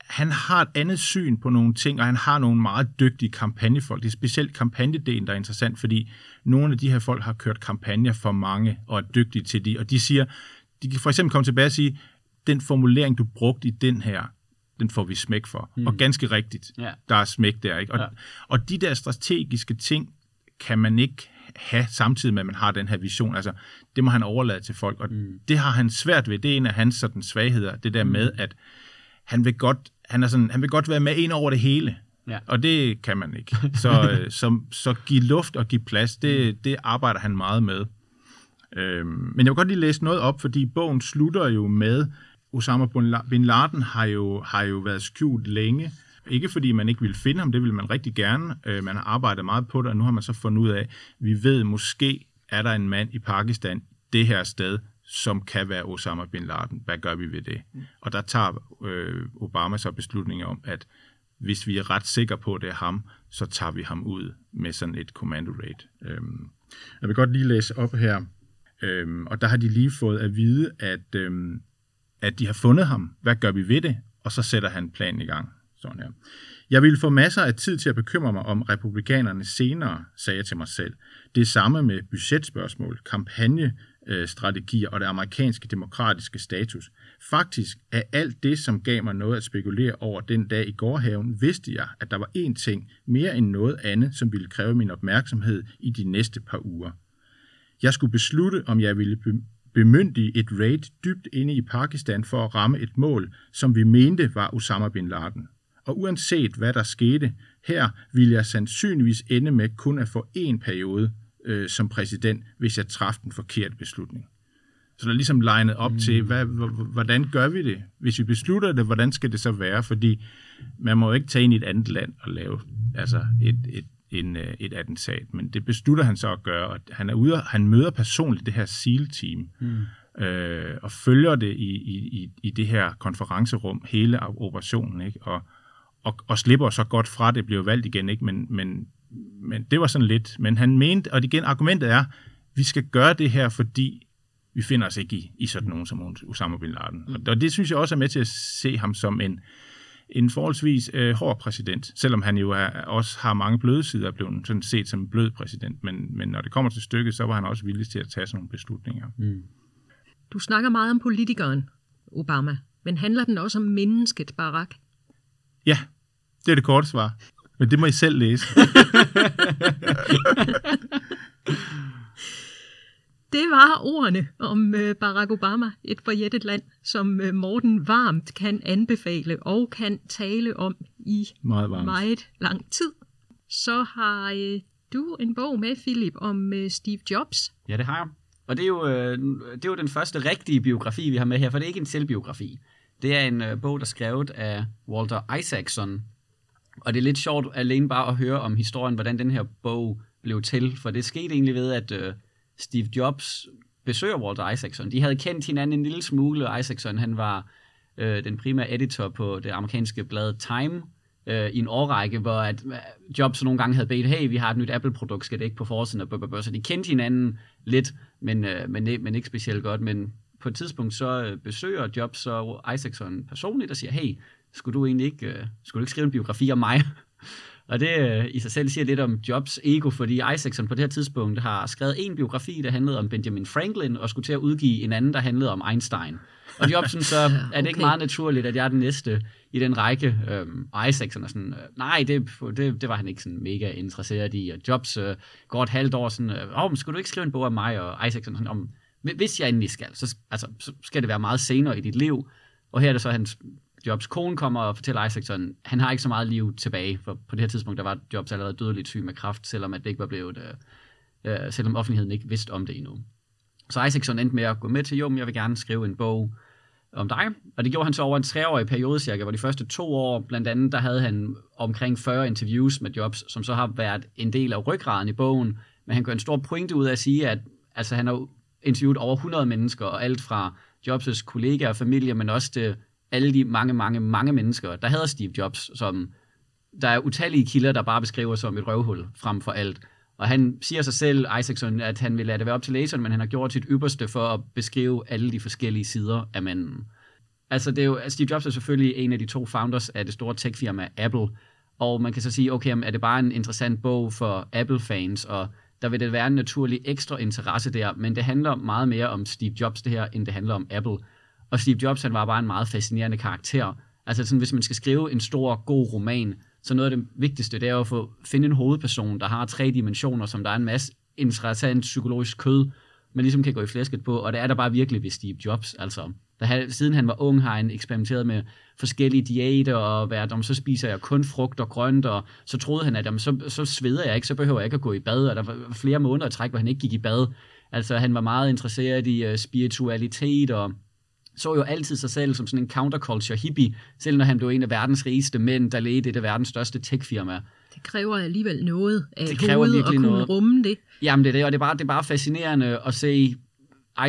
han har et andet syn på nogle ting, og han har nogle meget dygtige kampagnefolk. Det er specielt kampagnedelen, der er interessant, fordi nogle af de her folk har kørt kampagner for mange, og er dygtige til de, og de siger, de kan for eksempel komme tilbage og sige, den formulering, du brugte i den her, den får vi smæk for. Mm. Og ganske rigtigt, Ja. der er smæk der. Ikke? Og, Ja. og de der strategiske ting, kan man ikke have samtidig med, at man har den her vision. Altså, det må han overlade til folk, og mm. det har han svært ved. Det er en af hans sådan, svagheder, det der mm. med, at han vil godt, han er sådan, han vil godt være med ind over det hele. Ja. Og det kan man ikke. <laughs> Så, øh, så, så give luft og give plads, det, det arbejder han meget med. Øhm, men jeg vil godt lige læse noget op, fordi bogen slutter jo med, Osama bin Laden har jo, har jo været skjult længe. Ikke fordi man ikke ville finde ham, det ville man rigtig gerne. Øh, man har arbejdet meget på det, og nu har man så fundet ud af, vi ved måske, er der en mand i Pakistan, det her sted, som kan være Osama bin Laden. Hvad gør vi ved det? Og der tager øh, Obama så beslutninger om, at hvis vi er ret sikre på, at det er ham, så tager vi ham ud med sådan et commando raid. Øhm, jeg vil godt lige læse op her. Øhm, og der har de lige fået at vide, at, øhm, at de har fundet ham. Hvad gør vi ved det? Og så sætter han planen i gang. Sådan her. Jeg ville få masser af tid til at bekymre mig om republikanerne senere, sagde jeg til mig selv. Det er samme med budgetspørgsmål, kampagnestrategier øh, og det amerikanske demokratiske status. Faktisk er alt det, som gav mig noget at spekulere over den dag i gårdhaven, vidste jeg, at der var én ting mere end noget andet, som ville kræve min opmærksomhed i de næste par uger. Jeg skulle beslutte, om jeg ville be- bemyndige et raid dybt inde i Pakistan for at ramme et mål, som vi mente var Osama bin Laden. Og uanset hvad der skete, her ville jeg sandsynligvis ende med kun at få én periode øh, som præsident, hvis jeg træffede den forkerte beslutning. Så der er ligesom legnet op mm. til, hvad, hvordan gør vi det? Hvis vi beslutter det, hvordan skal det så være? Fordi man må jo ikke tage ind i et andet land og lave altså et, et, en, øh, et attentat, men det beslutter han så at gøre, og han er ude, og- han møder personligt det her SEAL-team, mm. øh, og følger det i, i, i, i det her konferencerum, hele operationen, ikke? Og, og, og slipper så godt fra det, bliver valgt igen, ikke? Men, men, men det var sådan lidt. Men han mente, og igen, argumentet er, vi skal gøre det her, fordi vi finder os ikke i, i sådan nogen som Osama Bin Laden. Mm. Og det synes jeg også er med til at se ham som en, en forholdsvis øh, hård præsident, selvom han jo er, også har mange bløde sider, er blevet sådan set som en blød præsident. Men, men når det kommer til stykket, så var han også villig til at tage sådan nogle beslutninger. Mm. Du snakker meget om politikeren, Obama, men handler den også om mennesket, Barack? Ja, det er det korte svar. Men det må I selv læse. <laughs> <laughs> Det var ordene om øh, Barack Obama, et forjættet land, som øh, Morten varmt kan anbefale og kan tale om i meget, varmt. meget lang tid. Så har øh, du en bog med, Philip, om Steve Jobs. Ja, det har jeg. Og det er, jo, det er jo den første rigtige biografi, vi har med her, for det er ikke en selvbiografi. Det er en bog, der er skrevet af Walter Isaacson. Og det er lidt sjovt alene bare at høre om historien, hvordan den her bog blev til. For det skete egentlig ved, at Steve Jobs besøger Walter Isaacson. De havde kendt hinanden en lille smule. Isaacson han var øh, den primære editor på det amerikanske blad Time øh, i en årrække, hvor at øh, Jobs nogle gange havde bedt, hey, vi har et nyt Apple-produkt, skal det ikke på forsiden? Og så de kendte hinanden lidt, men, øh, men, men ikke specielt godt. Men på et tidspunkt så øh, besøger Jobs så Isaacson personligt og siger, hey, skulle du egentlig ikke, øh, skulle du ikke skrive en biografi om mig? Og det øh, i sig selv siger lidt om Jobs ego, fordi Isaacson på det her tidspunkt har skrevet en biografi, der handlede om Benjamin Franklin, og skulle til at udgive en anden, der handlede om Einstein. Og Jobs så <laughs> er det okay. ikke meget naturligt, at jeg er den næste i den række. Øhm, og Isaacson er sådan, øh, nej, det, det, det var han ikke sådan mega interesseret i. Og Jobs øh, går et halvt år sådan, åh, oh, skulle du ikke skrive en bog om mig? Og Isaacson sådan, om, hvis jeg endelig skal, så, altså, så skal det være meget senere i dit liv. Og her er det så hans Jobs kone kommer og fortæller Isaacson, han har ikke så meget liv tilbage, for på det her tidspunkt, der var Jobs allerede dødeligt syg med kraft, selvom at det ikke var blevet, øh, øh, selvom offentligheden ikke vidste om det endnu. Så Isaacson endte med at gå med til, jo, men jeg vil gerne skrive en bog om dig. Og det gjorde han så over en treårig periode cirka, hvor de første to år, blandt andet, der havde han omkring 40 interviews med Jobs, som så har været en del af ryggraden i bogen. Men han gør en stor pointe ud af at sige, at altså, han har interviewet over 100 mennesker, og alt fra Jobs' kollegaer og familie, men også det alle de mange, mange, mange mennesker, der havde Steve Jobs, som der er utallige kilder, der bare beskriver som et røvhul frem for alt. Og han siger sig selv, Isaacson, at han vil lade det være op til læseren, men han har gjort sit ypperste for at beskrive alle de forskellige sider af manden. Altså, det er jo, Steve Jobs er selvfølgelig en af de to founders af det store techfirma Apple, og man kan så sige, okay, er det bare en interessant bog for Apple-fans, og der vil det være en naturlig ekstra interesse der, men det handler meget mere om Steve Jobs det her, end det handler om Apple. Og Steve Jobs, han var bare en meget fascinerende karakter. Altså sådan, hvis man skal skrive en stor, god roman, så noget af det vigtigste, det er at få, finde en hovedperson, der har tre dimensioner, som der er en masse interessant psykologisk kød, man ligesom kan gå i flæsket på, og det er der bare virkelig ved Steve Jobs. Altså, der, siden han var ung, har han eksperimenteret med forskellige diæter, og været, om så spiser jeg kun frugt og grønt, og så troede han, at jamen, så, så sveder jeg ikke, så behøver jeg ikke at gå i bad, og der var flere måneder i træk, hvor han ikke gik i bad. Altså, han var meget interesseret i uh, spiritualitet og så jo altid sig selv som sådan en counterculture hippie, selv når han blev en af verdens rigeste mænd, der ledte et af verdens største techfirmaer. Det kræver alligevel noget af det kræver hovedet at kunne noget. rumme det. Jamen det er det, og det er, bare, det er bare fascinerende at se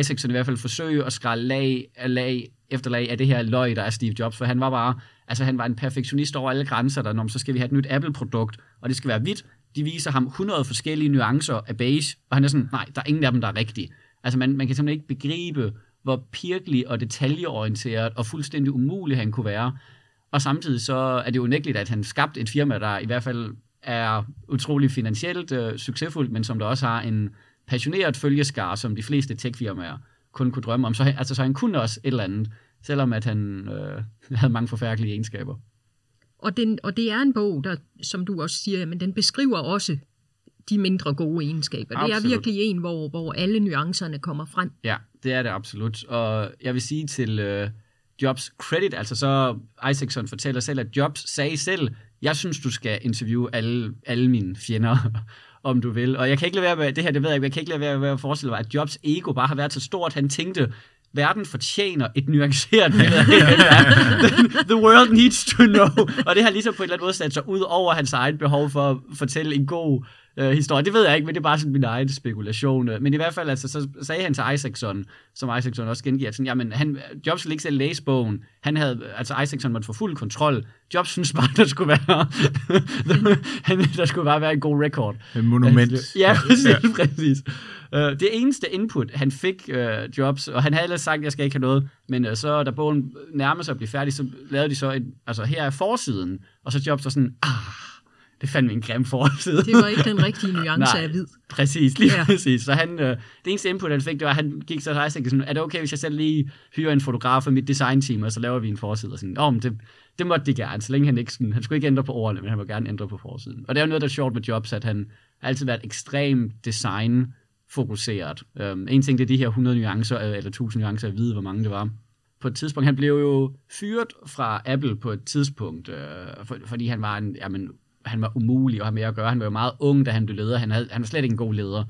Isaacson i hvert fald forsøge at skrælle lag af lag efter lag af det her løg, der er Steve Jobs, for han var bare, altså han var en perfektionist over alle grænser, der, når så skal vi have et nyt Apple-produkt, og det skal være hvidt. De viser ham 100 forskellige nuancer af beige, og han er sådan, nej, der er ingen af dem, der er rigtige. Altså man, man kan simpelthen ikke begribe, hvor pirkelig og detaljeorienteret og fuldstændig umulig han kunne være. Og samtidig så er det jo unægteligt, at han skabte et firma, der i hvert fald er utrolig finansielt øh, succesfuldt, men som der også har en passioneret følgeskar, som de fleste techfirmaer kun kunne drømme om. Så, altså, så han kunne også et eller andet, selvom at han øh, <laughs> havde mange forfærdelige egenskaber. Og, den, og det er en bog, der, som du også siger, men den beskriver også de mindre gode egenskaber. Absolut. Det er virkelig en, hvor, hvor alle nuancerne kommer frem. Ja, det er det absolut. Og jeg vil sige til uh, Jobs credit, altså så Isaacson fortæller selv, at Jobs sagde selv, jeg synes, du skal interviewe alle, alle mine fjender, <laughs> om du vil. Og jeg kan ikke lade være med, det her, det ved jeg ikke, jeg kan ikke lade være med at forestille mig, at Jobs ego bare har været så stort, han tænkte, verden fortjener et nuanceret billede <laughs> <laughs> The world needs to know. Og det har ligesom på en eller anden måde sat sig ud over hans egen behov for at fortælle en god øh, historie. Det ved jeg ikke, men det er bare sådan min egen spekulation. Men i hvert fald, altså, så sagde han til Isaacson, som Isaacson også gengiver, sådan, jamen, han, Jobs ville ikke selv læse bogen. Han havde, altså Isaacson måtte få fuld kontrol. Jobs synes bare, der skulle være, <laughs> han, der skulle bare være en god record. En monument. Altså, ja, præcis. Ja. præcis. Uh, det eneste input, han fik uh, Jobs, og han havde ellers sagt, at jeg skal ikke have noget, men uh, så da bogen nærmede sig at blive færdig, så lavede de så et, altså her er forsiden, og så Jobs var sådan, ah, det fandt vi en grim forside. Det var ikke den rigtige <laughs> nuance af hvid. Præcis, lige ja. præcis. Så han, øh, det eneste input, han fik, det var, at han gik så til og sådan, er det okay, hvis jeg selv lige hyrer en fotograf af mit designteam, og så laver vi en forside? Og sådan, oh, det, det måtte de gerne, så længe han ikke sådan, han skulle ikke ændre på ordene, men han må gerne ændre på forsiden. Og det er jo noget, der er sjovt med Jobs, at han har altid været ekstremt design fokuseret. Um, en ting, det er de her 100 nuancer, øh, eller 1000 nuancer, jeg ved, hvor mange det var. På et tidspunkt, han blev jo fyret fra Apple på et tidspunkt, øh, for, fordi han var en, jamen, han var umulig at have med at gøre. Han var jo meget ung, da han blev leder. Han, havde, han var slet ikke en god leder.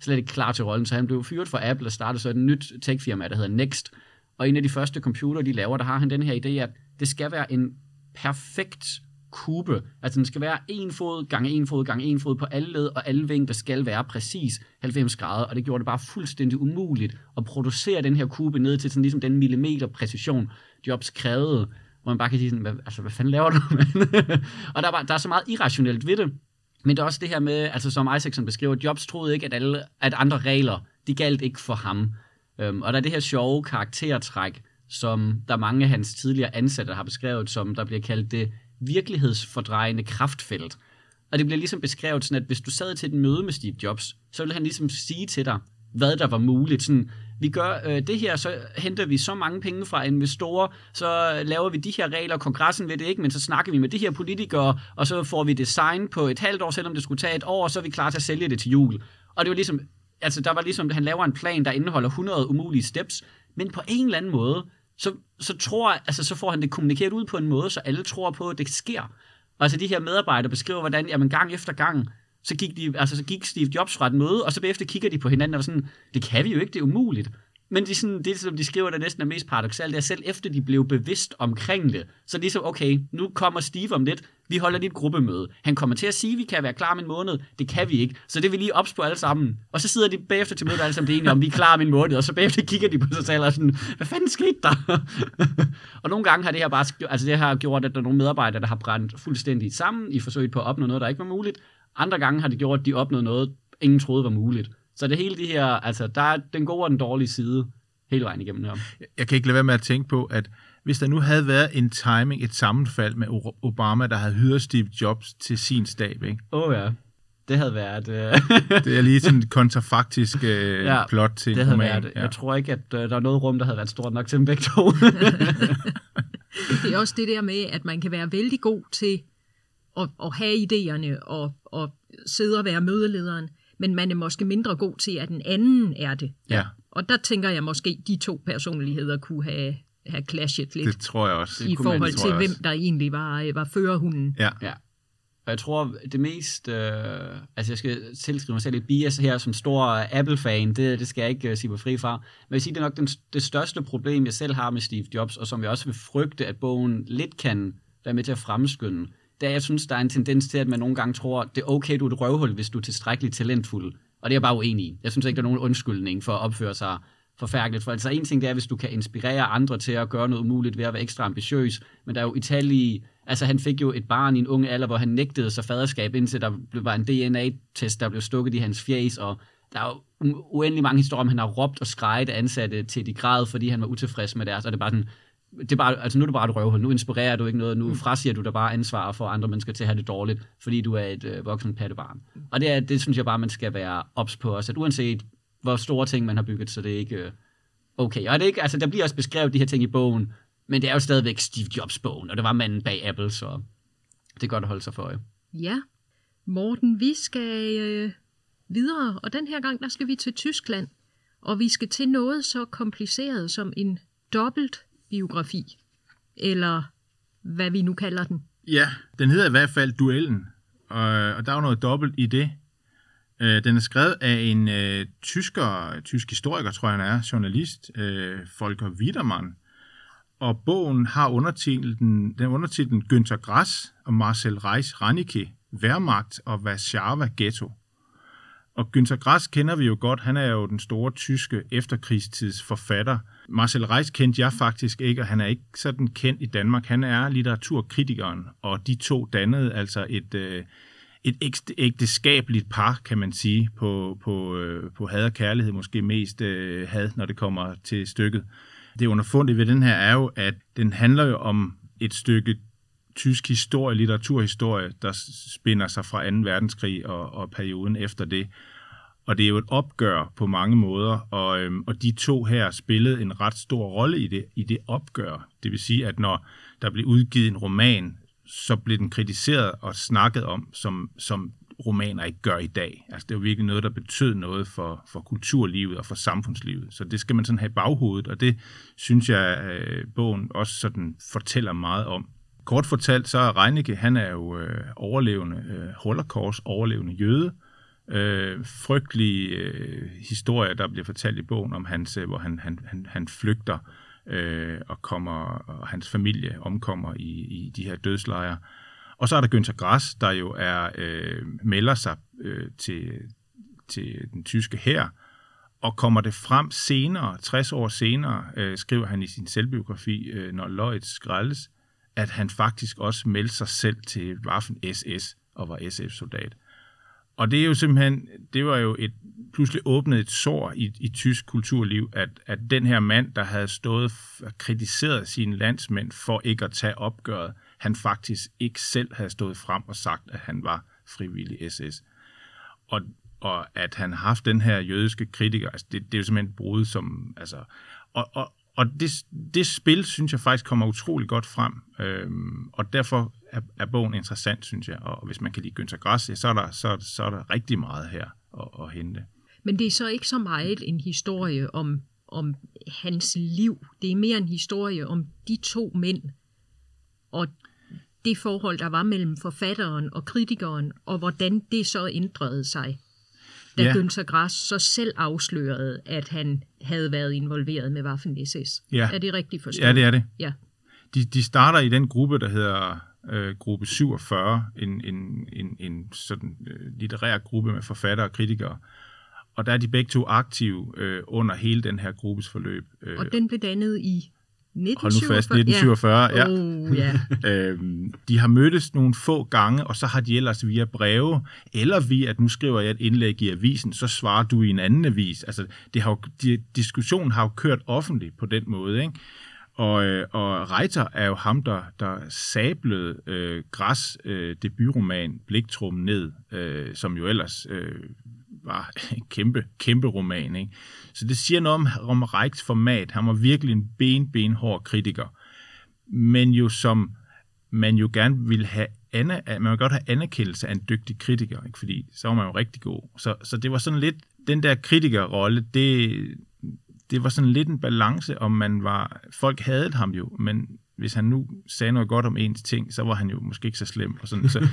Slet ikke klar til rollen, så han blev fyret fra Apple og startede så et nyt techfirma, der hedder Next. Og en af de første computer, de laver, der har han den her idé, at det skal være en perfekt kube. Altså den skal være en fod gange en fod gange en fod på alle led, og alle vinkler skal være præcis 90 grader, og det gjorde det bare fuldstændig umuligt at producere den her kube ned til sådan ligesom den millimeter præcision, Jobs krævede hvor man bare kan sige sådan, hvad, altså, hvad fanden laver du? <laughs> og der er, bare, der er så meget irrationelt ved det. Men det er også det her med, altså som Isaacson beskriver, Jobs troede ikke, at, alle, at andre regler, de galt ikke for ham. Øhm, og der er det her sjove karaktertræk, som der mange af hans tidligere ansatte har beskrevet, som der bliver kaldt det virkelighedsfordrejende kraftfelt. Og det bliver ligesom beskrevet sådan, at hvis du sad til et møde med Steve Jobs, så ville han ligesom sige til dig, hvad der var muligt. Sådan, vi gør øh, det her, så henter vi så mange penge fra investorer, så laver vi de her regler, kongressen ved det ikke, men så snakker vi med de her politikere, og så får vi design på et halvt år, selvom det skulle tage et år, og så er vi klar til at sælge det til jul. Og det var ligesom, altså der var ligesom, han laver en plan, der indeholder 100 umulige steps, men på en eller anden måde, så, så tror altså så får han det kommunikeret ud på en måde, så alle tror på, at det sker. Og altså de her medarbejdere beskriver, hvordan jamen, gang efter gang, så gik, de, altså, så gik Steve Jobs fra et møde, og så bagefter kigger de på hinanden og var sådan, det kan vi jo ikke, det er umuligt. Men de sådan, det, som de skriver, der næsten er mest paradoxalt, det er selv efter de blev bevidst omkring det. Så ligesom, okay, nu kommer Steve om lidt, vi holder lige et gruppemøde. Han kommer til at sige, at vi kan være klar om en måned. Det kan vi ikke. Så det vil lige ops på alle sammen. Og så sidder de bagefter til mødet alle sammen enige om, vi er klar om en måned. Og så bagefter kigger de på sig selv og sådan, hvad fanden skete der? <laughs> og nogle gange har det her bare, altså det har gjort, at der er nogle medarbejdere, der har brændt fuldstændig sammen i forsøget på at opnå noget, der ikke var muligt. Andre gange har det gjort, at de opnåede noget, ingen troede var muligt. Så det hele det her, altså der er den gode og den dårlige side hele vejen igennem her. Jeg kan ikke lade være med at tænke på, at hvis der nu havde været en timing, et sammenfald med Obama, der havde hyret Steve Jobs til sin stab, ikke? Åh oh, ja. Det havde været... Øh... <laughs> det er lige sådan en <laughs> kontrafaktisk øh, ja, plot til det havde roman. Været, ja. Jeg tror ikke, at øh, der er noget rum, der havde været stort nok til dem begge to. <laughs> det er også det der med, at man kan være vældig god til at, at have idéerne og, og sidde og være mødelederen, men man er måske mindre god til, at den anden er det. Ja. Og der tænker jeg måske, de to personligheder kunne have, have clashet lidt. Det tror jeg også. I forhold til, hvem der egentlig var, øh, var førerhunden. Ja. ja. Og jeg tror, det mest... Øh, altså, jeg skal tilskrive mig selv lidt bias her som stor Apple-fan. Det, det skal jeg ikke uh, sige mig fri fra. Men jeg vil sige, det er nok den, det største problem, jeg selv har med Steve Jobs, og som jeg også vil frygte, at bogen lidt kan være med til at fremskynde det er, jeg synes, der er en tendens til, at man nogle gange tror, det er okay, du er et røvhul, hvis du er tilstrækkeligt talentfuld. Og det er jeg bare uenig i. Jeg synes ikke, der er nogen undskyldning for at opføre sig forfærdeligt. For altså en ting, det er, hvis du kan inspirere andre til at gøre noget umuligt ved at være ekstra ambitiøs. Men der er jo Italien, altså han fik jo et barn i en ung alder, hvor han nægtede sig faderskab, indtil der var en DNA-test, der blev stukket i hans fjæs, og der er jo uendelig mange historier om, han har råbt og skrejet ansatte til de grad, fordi han var utilfreds med deres, og det er bare sådan, det er bare, altså nu er du bare et røvhul, nu inspirerer du ikke noget, nu mm. frasiger du dig bare ansvar for andre mennesker til at have det dårligt, fordi du er et øh, voksen pattebarn. Og det, er, det synes jeg bare, man skal være ops på os, at uanset hvor store ting man har bygget, så det er ikke øh, okay. Og det er ikke, altså der bliver også beskrevet de her ting i bogen, men det er jo stadigvæk Steve Jobs bogen, og det var manden bag Apple, så det er godt at holde sig for øje. Ja, Morten, vi skal øh, videre, og den her gang, der skal vi til Tyskland, og vi skal til noget så kompliceret som en dobbelt biografi, eller hvad vi nu kalder den. Ja, den hedder i hvert fald Duellen, og, og der er jo noget dobbelt i det. Øh, den er skrevet af en øh, tysker, tysk historiker, tror jeg han er, journalist, øh, Volker Wiedermann. Og bogen har undertitlen, den undertitlen Günther Grass og Marcel Reis Rannicke, Wehrmacht og Warszawa Ghetto. Og Günter Grass kender vi jo godt. Han er jo den store tyske efterkrigstids forfatter. Marcel Reis kendte jeg faktisk ikke, og han er ikke sådan kendt i Danmark. Han er litteraturkritikeren, og de to dannede altså et, øh, et ægteskabeligt par, kan man sige, på, på, øh, på had og kærlighed, måske mest øh, had, når det kommer til stykket. Det underfundige ved den her er jo, at den handler jo om et stykke tysk historie, litteraturhistorie, der spinder sig fra 2. verdenskrig og, og perioden efter det. Og det er jo et opgør på mange måder, og, øhm, og de to her spillede en ret stor rolle i det, i det opgør. Det vil sige, at når der blev udgivet en roman, så blev den kritiseret og snakket om, som, som romaner ikke gør i dag. Altså det var virkelig noget, der betød noget for, for kulturlivet og for samfundslivet. Så det skal man sådan have i baghovedet, og det synes jeg, øh, bogen også sådan fortæller meget om. Kort fortalt, så er Reinicke, han er jo øh, overlevende, øh, holocaust overlevende jøde. Øh, frygtelige øh, historier, der bliver fortalt i bogen om hans, øh, hvor han, han, han, han flygter øh, og kommer og hans familie omkommer i, i de her dødslejre. Og så er der Günther Grass, der jo er øh, melder sig øh, til, til den tyske hær, og kommer det frem senere, 60 år senere, øh, skriver han i sin selvbiografi, øh, når løjet skrælles, at han faktisk også meldte sig selv til Waffen SS og var SF-soldat. Og det er jo simpelthen, det var jo et, pludselig åbnet et sår i, i tysk kulturliv, at, at den her mand, der havde stået og kritiseret sine landsmænd for ikke at tage opgøret, han faktisk ikke selv havde stået frem og sagt, at han var frivillig SS. Og, og at han har haft den her jødiske kritiker, altså det, det er jo simpelthen et brud, som, altså, og, og, og det, det spil, synes jeg faktisk kommer utrolig godt frem, øhm, og derfor er, er bogen interessant, synes jeg, og hvis man kan lide Günther Grass, så er der, så, så er der rigtig meget her at, at hente. Men det er så ikke så meget en historie om, om hans liv. Det er mere en historie om de to mænd, og det forhold, der var mellem forfatteren og kritikeren, og hvordan det så ændrede sig da ja. Günther Grass så selv afslørede, at han havde været involveret med Waffen-SS. Ja. Er det rigtigt forstået? Ja, det er det. Ja. De, de starter i den gruppe, der hedder øh, gruppe 47, en, en, en, en sådan øh, litterær gruppe med forfattere og kritikere. Og der er de begge to aktive øh, under hele den her gruppes forløb. Øh, og den blev dannet i 1947? Hold nu fast, 1947, ja. ja. Oh, yeah. <laughs> øhm, de har mødtes nogle få gange, og så har de ellers via breve, eller via, at nu skriver jeg et indlæg i avisen, så svarer du i en anden avis. Altså, det har jo, de, diskussionen har jo kørt offentligt på den måde, ikke? Og, øh, og Reiter er jo ham, der, der sablede øh, Græs øh, debutroman Bliktrum ned, øh, som jo ellers øh, var en kæmpe, kæmpe roman. Ikke? Så det siger noget om, om Reichs format. Han var virkelig en ben, benhård kritiker. Men jo som man jo gerne vil have Anna, man vil godt have anerkendelse af en dygtig kritiker, ikke? fordi så var man jo rigtig god. Så, så det var sådan lidt, den der kritikerrolle, det, det var sådan lidt en balance, om man var, folk havde ham jo, men hvis han nu sagde noget godt om ens ting, så var han jo måske ikke så slem. Og, sådan, så,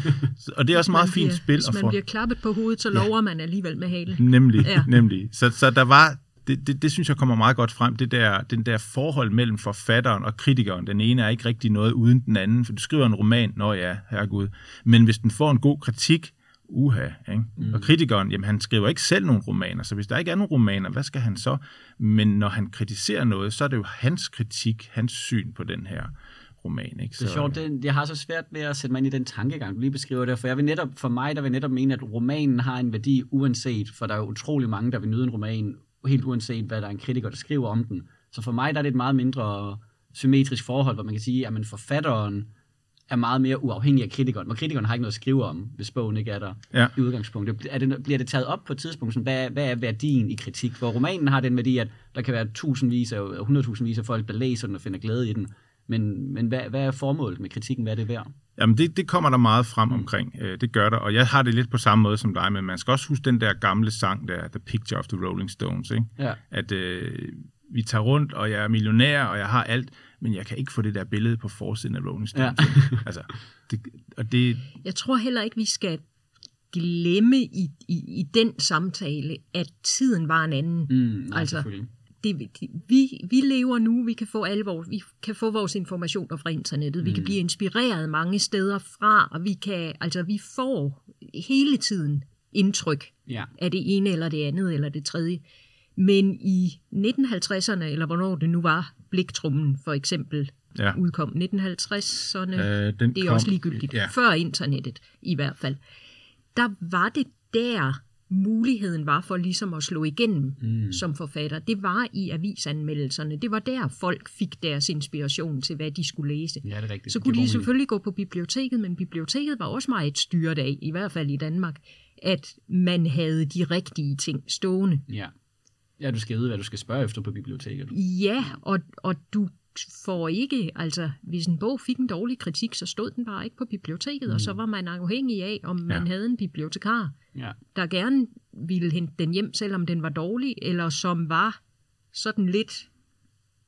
og det er også meget fint spil. Hvis man få, bliver klappet på hovedet, så lover ja, man alligevel med hale. Nemlig, ja. nemlig. Så, så der var, det, det, det synes jeg kommer meget godt frem, det der, den der forhold mellem forfatteren og kritikeren. Den ene er ikke rigtig noget uden den anden, for du skriver en roman, nå ja, herregud. Men hvis den får en god kritik, uha. Ikke? Mm. Og kritikeren, jamen han skriver ikke selv nogen romaner, så hvis der ikke er nogen romaner, hvad skal han så? Men når han kritiserer noget, så er det jo hans kritik, hans syn på den her roman. Ikke? Så... Det er sjovt, det, jeg har så svært med at sætte mig ind i den tankegang, du lige beskriver det, for jeg vil netop, for mig, der vil netop mene, at romanen har en værdi uanset, for der er jo utrolig mange, der vil nyde en roman, helt uanset, hvad der er en kritiker, der skriver om den. Så for mig der er det et meget mindre symmetrisk forhold, hvor man kan sige, at forfatteren er meget mere uafhængig af kritikeren, hvor kritikeren har ikke noget at skrive om, hvis bogen ikke er der ja. i udgangspunktet. Er det, bliver det taget op på et tidspunkt, sådan, hvad, hvad er værdien i kritik? For romanen har den værdi, at der kan være tusindvis af, hundredtusindvis af folk, der læser den og finder glæde i den. Men, men hvad, hvad er formålet med kritikken? Hvad er det værd? Jamen, det, det kommer der meget frem mm. omkring. Øh, det gør der, og jeg har det lidt på samme måde som dig, men man skal også huske den der gamle sang der, The Picture of the Rolling Stones, ikke? Ja. At øh, vi tager rundt, og jeg er millionær, og jeg har alt, men jeg kan ikke få det der billede på forsiden af Rolling Stones. Ja. <laughs> altså, det, og det... Jeg tror heller ikke, vi skal glemme i, i, i den samtale, at tiden var en anden. Mm, nej, altså, det, vi, vi lever nu, vi kan få alle vores, vi kan få vores informationer fra internettet, mm. vi kan mm. blive inspireret mange steder fra, og vi kan, altså vi får hele tiden indtryk Ja. af det ene eller det andet eller det tredje. Men i 1950'erne, eller hvornår det nu var, Bliktrummen for eksempel Ja. udkom, 1950'erne, Øh, det er kom- også ligegyldigt, ja. før internettet i hvert fald, der var det der muligheden var for ligesom at slå igennem mm. som forfatter. Det var i avisanmeldelserne. Det var der folk fik deres inspiration til, hvad de skulle læse. Ja, det er rigtigt. Så kunne de selvfølgelig gå på biblioteket, men biblioteket var også meget styret af, i hvert fald i Danmark, at man havde de rigtige ting stående. Ja. ja, du skal vide, hvad du skal spørge efter på biblioteket. Ja, og, og du får ikke, altså hvis en bog fik en dårlig kritik, så stod den bare ikke på biblioteket, mm. og så var man afhængig af, om man Ja. havde en bibliotekar, Ja. der gerne ville hente den hjem, selvom den var dårlig, eller som var sådan lidt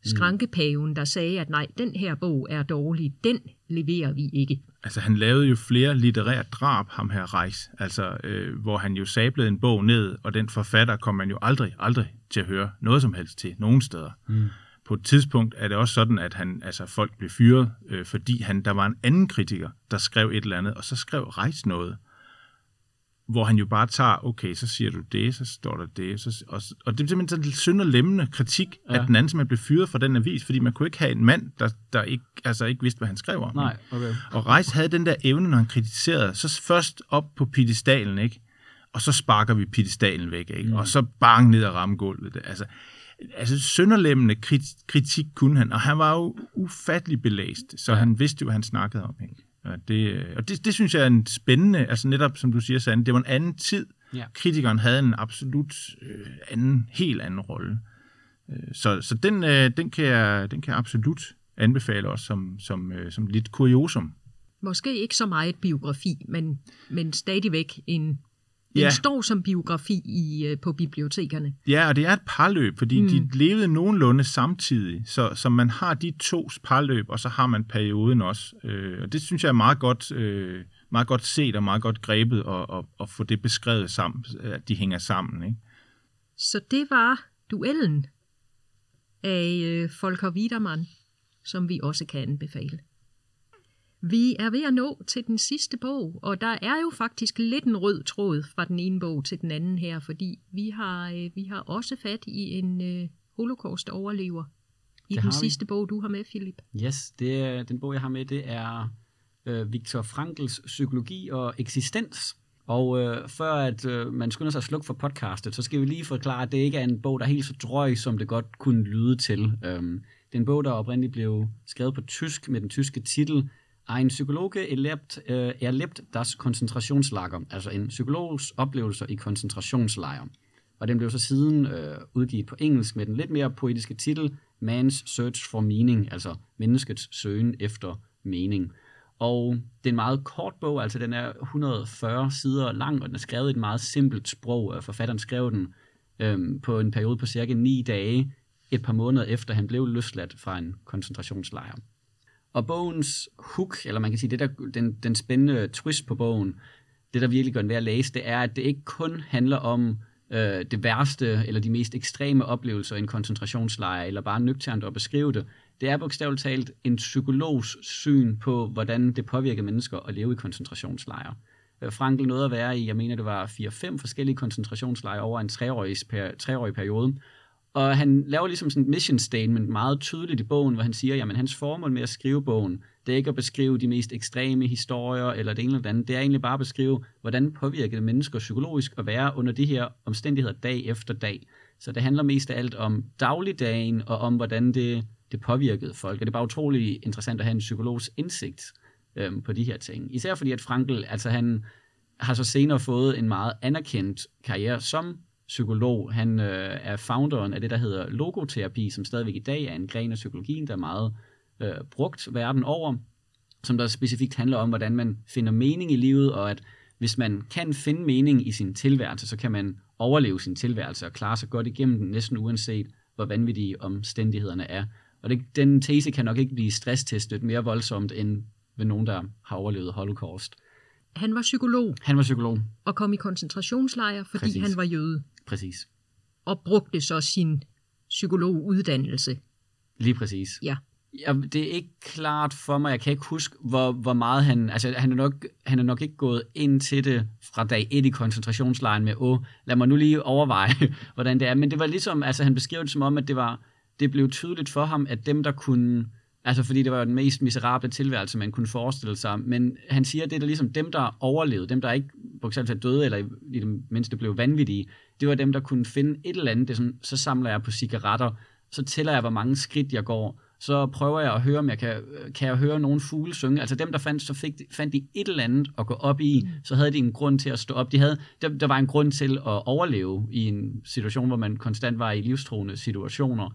skrankepaven, der sagde, at nej, den her bog er dårlig, den leverer vi ikke. Altså, han lavede jo flere litterære drab, ham her Reis, altså, øh, hvor han jo sablede en bog ned, og den forfatter kom man jo aldrig, aldrig til at høre noget som helst til, nogen steder. Mm. På et tidspunkt er det også sådan, at han, altså, folk blev fyret, øh, fordi han, der var en anden kritiker, der skrev et eller andet, og så skrev Reis noget, hvor han jo bare tager, okay, så siger du det, så står der det, så, og, og det er simpelthen sådan en sønderlemmende kritik, ja. At den anden simpelthen blev fyret fra den avis, fordi man kunne ikke have en mand, der, der ikke, altså ikke vidste, hvad han skrev om. Nej, okay. Og Reis havde den der evne, når han kritiserede, så først op på pedestalen, ikke? Og så sparker vi pedestalen væk, ikke? Mm. Og så bang ned og ramme gulvet. Altså, altså sønderlemmende krit- kritik kunne han, og han var jo ufattelig belæst, så ja. han vidste jo, hvad han snakkede om, ikke? Og det, og det, det synes jeg er en spændende, altså netop som du siger, Sande, det var en anden tid. Ja. Kritikeren havde en absolut øh, anden, helt anden rolle. Øh, Så, så den, øh, den, kan jeg, den kan jeg absolut anbefale også som, som, øh, som lidt kuriosum. Måske ikke så meget biografi, men, men stadigvæk en, den Ja. står som biografi i, øh, på bibliotekerne. Ja, og det er et parløb, fordi mm. de levede nogenlunde samtidig, så, så man har de to parløb, og så har man perioden også. Øh, og det synes jeg er meget godt, øh, meget godt set og meget godt grebet at, at, at få det beskrevet sammen, at de hænger sammen. Ikke? Så det var duellen af øh, Volker Wiedermann, som vi også kan anbefale. Vi er ved at nå til den sidste bog, og der er jo faktisk lidt en rød tråd fra den ene bog til den anden her, fordi vi har, øh, vi har også fat i en øh, holocaust-overlever i Det den har vi. sidste bog, du har med, Philip. Yes, det er, den bog, jeg har med, det er øh, Viktor Frankls Psykologi og Eksistens. Og øh, før at øh, man skynder sig at slukke for podcastet, så skal vi lige forklare, at det ikke er en bog, der er helt så drøg, som det godt kunne lyde til. Øhm, det er en bog, der oprindeligt blev skrevet på tysk med den tyske titel Ein Psychologe erlebt, äh, erlebt das Konzentrationslager, altså en psykologs oplevelser i koncentrationslejre. Og den blev så siden øh, udgivet på engelsk med den lidt mere poetiske titel Man's Search for Meaning, altså menneskets søgen efter mening. Og det er en meget kort bog, altså den er 140 sider lang, og den er skrevet i et meget simpelt sprog. Forfatteren skrev den øh, på en periode på cirka 9 dage, et par måneder efter han blev løsladt fra en koncentrationslejr. Og bogens hook, eller man kan sige, det der, den, den spændende twist på bogen, det der virkelig gør den værd at læse, det er, at det ikke kun handler om øh, det værste eller de mest ekstreme oplevelser i en koncentrationslejr, eller bare nøgternt at beskrive det. Det er bogstaveligt talt en psykologs syn på, hvordan det påvirker mennesker at leve i koncentrationslejre. Øh, Frankl nåede at være i, jeg mener det var 4-5 forskellige koncentrationslejre over en treårig, per, treårig periode. Og han laver ligesom sådan et mission statement meget tydeligt i bogen, hvor han siger, at hans formål med at skrive bogen, det er ikke at beskrive de mest ekstreme historier eller det ene eller det andet. Det er egentlig bare at beskrive, hvordan påvirker det mennesker psykologisk at være under de her omstændigheder dag efter dag. Så det handler mest af alt om dagligdagen og om, hvordan det, det påvirkede folk. Og det er bare utrolig interessant at have en psykologs indsigt øhm, på de her ting. Især fordi, at Frankl, altså han har så senere fået en meget anerkendt karriere som psykolog. Han øh, er founderen af det, der hedder logoterapi, som stadigvæk i dag er en gren af psykologien, der er meget øh, brugt verden over, som der specifikt handler om, hvordan man finder mening i livet, og at hvis man kan finde mening i sin tilværelse, så kan man overleve sin tilværelse og klare sig godt igennem den, næsten uanset hvor vanvittige omstændighederne er. Og det, den tese kan nok ikke blive stresstestet mere voldsomt end ved nogen, der har overlevet holocaust. Han var psykolog Han var psykolog. og kom i koncentrationslejre, fordi Præcis. han var jøde, Præcis. og brugte så sin psykologuddannelse. Lige præcis. Ja. Ja, det er ikke klart for mig. Jeg kan ikke huske, hvor, hvor meget han... Altså, han er, nok, han er nok ikke gået ind til det fra dag 1 i koncentrationslejren med, åh, lad mig nu lige overveje, <laughs> hvordan det er. Men det var ligesom, altså han beskrev det som om, at det var, det blev tydeligt for ham, at dem, der kunne... Altså, fordi det var den mest miserable tilværelse, man kunne forestille sig. Men han siger, at det er ligesom dem, der overlevede, dem, der ikke bogstaveligt døde, eller i det mindste blev vanvittige, det var dem, der kunne finde et eller andet. Det sådan, så samler jeg på cigaretter, så tæller jeg, hvor mange skridt jeg går, så prøver jeg at høre, om jeg kan, kan jeg høre nogen fugle synge. Altså dem, der fandt, så fik, fandt de et eller andet at gå op i, mm. så havde de en grund til at stå op. De havde, der, der var en grund til at overleve i en situation, hvor man konstant var i livstruende situationer.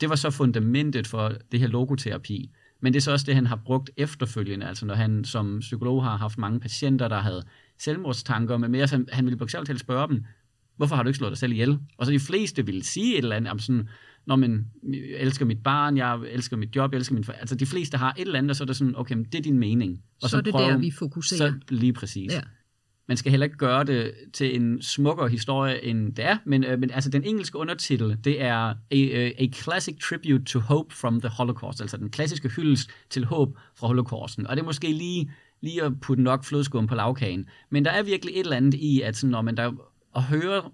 Det var så fundamentet for det her logoterapi. Men det er så også det, han har brugt efterfølgende, altså når han som psykolog har haft mange patienter, der havde selvmordstanker, men mere, han, han ville på til spørge dem, hvorfor har du ikke slået dig selv ihjel? Og så de fleste ville sige et eller andet, om sådan, når man elsker mit barn, jeg elsker mit job, jeg elsker min for... Altså de fleste har et eller andet, og så er det sådan, okay, men det er din mening. Og så, så er det prøv, der, vi fokuserer. Så lige præcis. Ja. Man skal heller ikke gøre det til en smukkere historie, end det er, men, øh, men altså den engelske undertitel, det er a, øh, a Classic Tribute to Hope from the Holocaust, altså den klassiske hyldest til håb fra holocausten. Og det er måske lige, lige at putte nok flødeskum på lavkagen. Men der er virkelig et eller andet i, at sådan, når man der at høre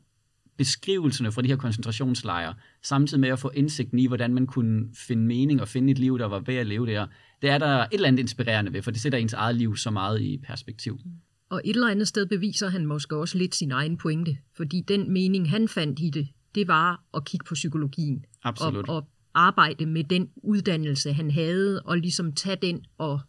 beskrivelserne fra de her koncentrationslejre, samtidig med at få indsigten i, hvordan man kunne finde mening og finde et liv, der var værd at leve der, det er der et eller andet inspirerende ved, for det sætter ens eget liv så meget i perspektiv. Mm. Og et eller andet sted beviser han måske også lidt sin egen pointe, fordi den mening, han fandt i det, det var at kigge på psykologien. Absolut. Og, og arbejde med den uddannelse, han havde, og ligesom tage den og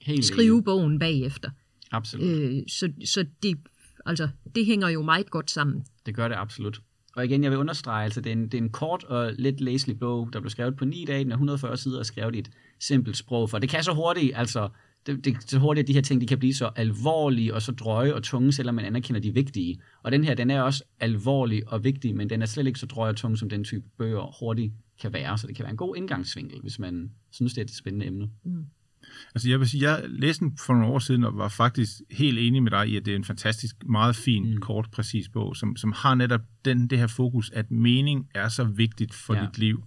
Helt skrive enig. bogen bagefter. Absolut. Øh, så, så det, altså, det hænger jo meget godt sammen. Det gør det absolut. Og igen, jeg vil understrege, altså, det, er en, det er en kort og let læselig bog, der blev skrevet på 9 dage, den er 140 sider og skrevet i et simpelt sprog, for det kan så hurtigt, altså, det, det, så hurtigt, at de her ting de kan blive så alvorlige og så drøje og tunge, selvom man anerkender de vigtige. Og den her, den er også alvorlig og vigtig, men den er slet ikke så drøj og tung, som den type bøger hurtigt kan være. Så det kan være en god indgangsvinkel, hvis man synes, det er et spændende emne. Mm. Altså jeg vil sige, jeg læste den for nogle år siden, og var faktisk helt enig med dig i, at det er en fantastisk, meget fin, mm. kort, præcis bog, som, som har netop den, det her fokus, at mening er så vigtigt for ja. dit liv.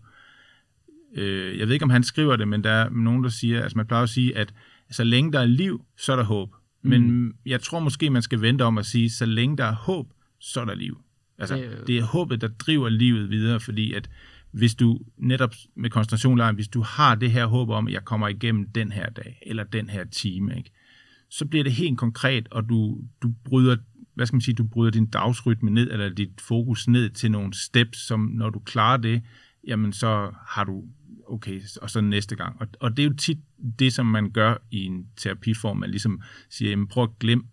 Øh, jeg ved ikke, om han skriver det, men der er nogen, der siger, altså man plejer at sige, at så længe der er liv, så er der håb. Mm. Men jeg tror måske, man skal vente om at sige, så længe der er håb, så er der liv. Altså, det, det er håbet, der driver livet videre, fordi at hvis du netop med koncentrationlejren, hvis du har det her håb om, at jeg kommer igennem den her dag, eller den her time, ikke? så bliver det helt konkret, og du, du bryder hvad skal man sige, du bryder din dagsrytme ned, eller dit fokus ned til nogle steps, som når du klarer det, jamen så har du, okay, og så næste gang. Og, og det er jo tit det, som man gør i en terapiform, man ligesom siger, jamen prøv at glemme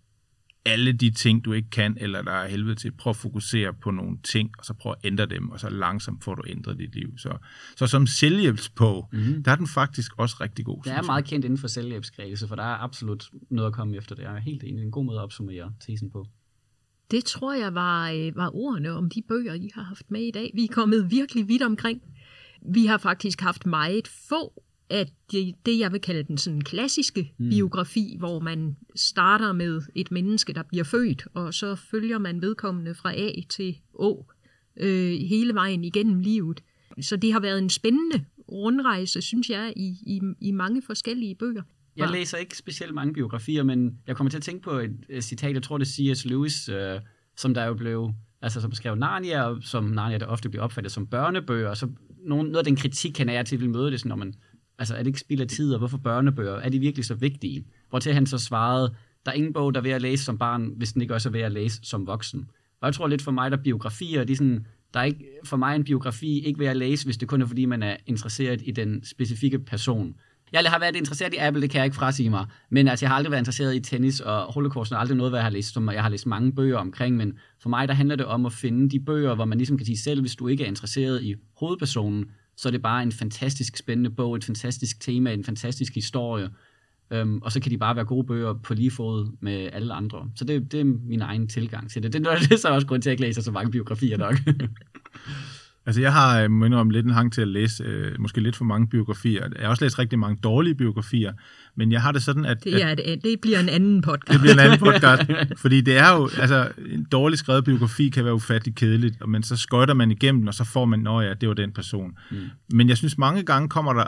alle de ting, du ikke kan, eller der er helvede til. Prøv at fokusere på nogle ting, og så prøv at ændre dem, og så langsomt får du ændret dit liv. Så, så som selvhjælpsbog, mm-hmm. der er den faktisk også rigtig god. Det er meget kendt inden for selvhjælpskredse, for der er absolut noget at komme efter det. Jeg er helt enig. En god måde at opsummere tesen på. Det tror jeg var, øh, var ordene om de bøger, I har haft med i dag. Vi er kommet virkelig vidt omkring. Vi har faktisk haft meget få at det, det, jeg vil kalde den sådan klassiske mm. biografi, hvor man starter med et menneske, der bliver født, og så følger man vedkommende fra A til Å øh, hele vejen igennem livet. Så det har været en spændende rundrejse, synes jeg, i, i, i mange forskellige bøger. Jeg læser ikke specielt mange biografier, men jeg kommer til at tænke på et, citat, jeg tror det er C.S. Lewis, øh, som der jo blev, altså som skrev Narnia, og som Narnia der ofte bliver opfattet som børnebøger, så nogen, noget af den kritik han er til vil møde det, sådan, når man altså er det ikke spild af tid, og hvorfor børnebøger, er de virkelig så vigtige? Hvor til han så svarede, der er ingen bog, der er ved at læse som barn, hvis den ikke også er ved at læse som voksen. Og jeg tror lidt for mig, der biografier, de er sådan, der er ikke, for mig en biografi ikke ved at læse, hvis det kun er fordi, man er interesseret i den specifikke person. Jeg har været interesseret i Apple, det kan jeg ikke frasige mig. Men altså, jeg har aldrig været interesseret i tennis, og Holocaust er aldrig noget, hvad jeg har læst, som jeg har læst mange bøger omkring. Men for mig, der handler det om at finde de bøger, hvor man ligesom kan sige selv, hvis du ikke er interesseret i hovedpersonen, så er det bare en fantastisk spændende bog, et fantastisk tema, en fantastisk historie. Øhm, og så kan de bare være gode bøger på lige fod med alle andre. Så det, det er min egen tilgang til det. Det, <laughs> det er så også grund til, at jeg ikke læser så mange biografier nok. <laughs> Altså jeg har øh, må om lidt en hang til at læse øh, måske lidt for mange biografier. Jeg har også læst rigtig mange dårlige biografier, men jeg har det sådan, at... Det, er et, det bliver en anden podcast. Det bliver en anden podcast, <laughs> fordi det er jo, altså en dårligt skrevet biografi kan være ufattelig kedeligt, men så skøjter man igennem, og så får man, nå ja, det var den person. Mm. Men jeg synes mange gange kommer der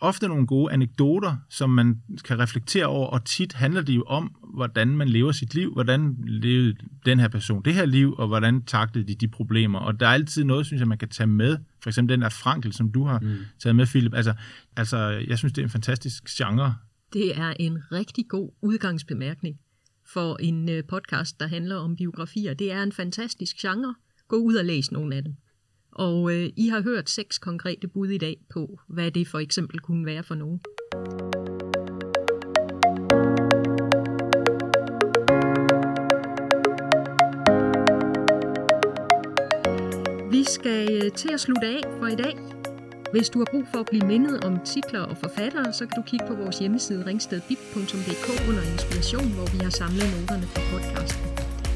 ofte nogle gode anekdoter, som man kan reflektere over, og tit handler det jo om, hvordan man lever sit liv, hvordan levede den her person det her liv, og hvordan taklede de de problemer. Og der er altid noget, synes jeg, man kan tage med. For eksempel den der Frankel, som du har mm. taget med, Philip. Altså, altså, jeg synes, det er en fantastisk genre. Det er en rigtig god udgangsbemærkning for en øh, podcast, der handler om biografier. Det er en fantastisk genre. Gå ud og læs nogle af dem. Og øh, I har hørt seks konkrete bud i dag på, hvad det for eksempel kunne være for nogen. Vi skal øh, til at slutte af for i dag. Hvis du har brug for at blive mindet om titler og forfattere, så kan du kigge på vores hjemmeside ringstedbib.dk under inspiration, hvor vi har samlet noterne fra podcasten.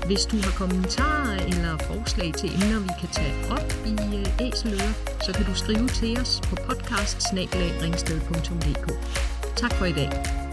Hvis du har kommentarer eller forslag til emner, vi kan tage op i øh, Æseløer, så kan du skrive til os på podcast Tak for i dag.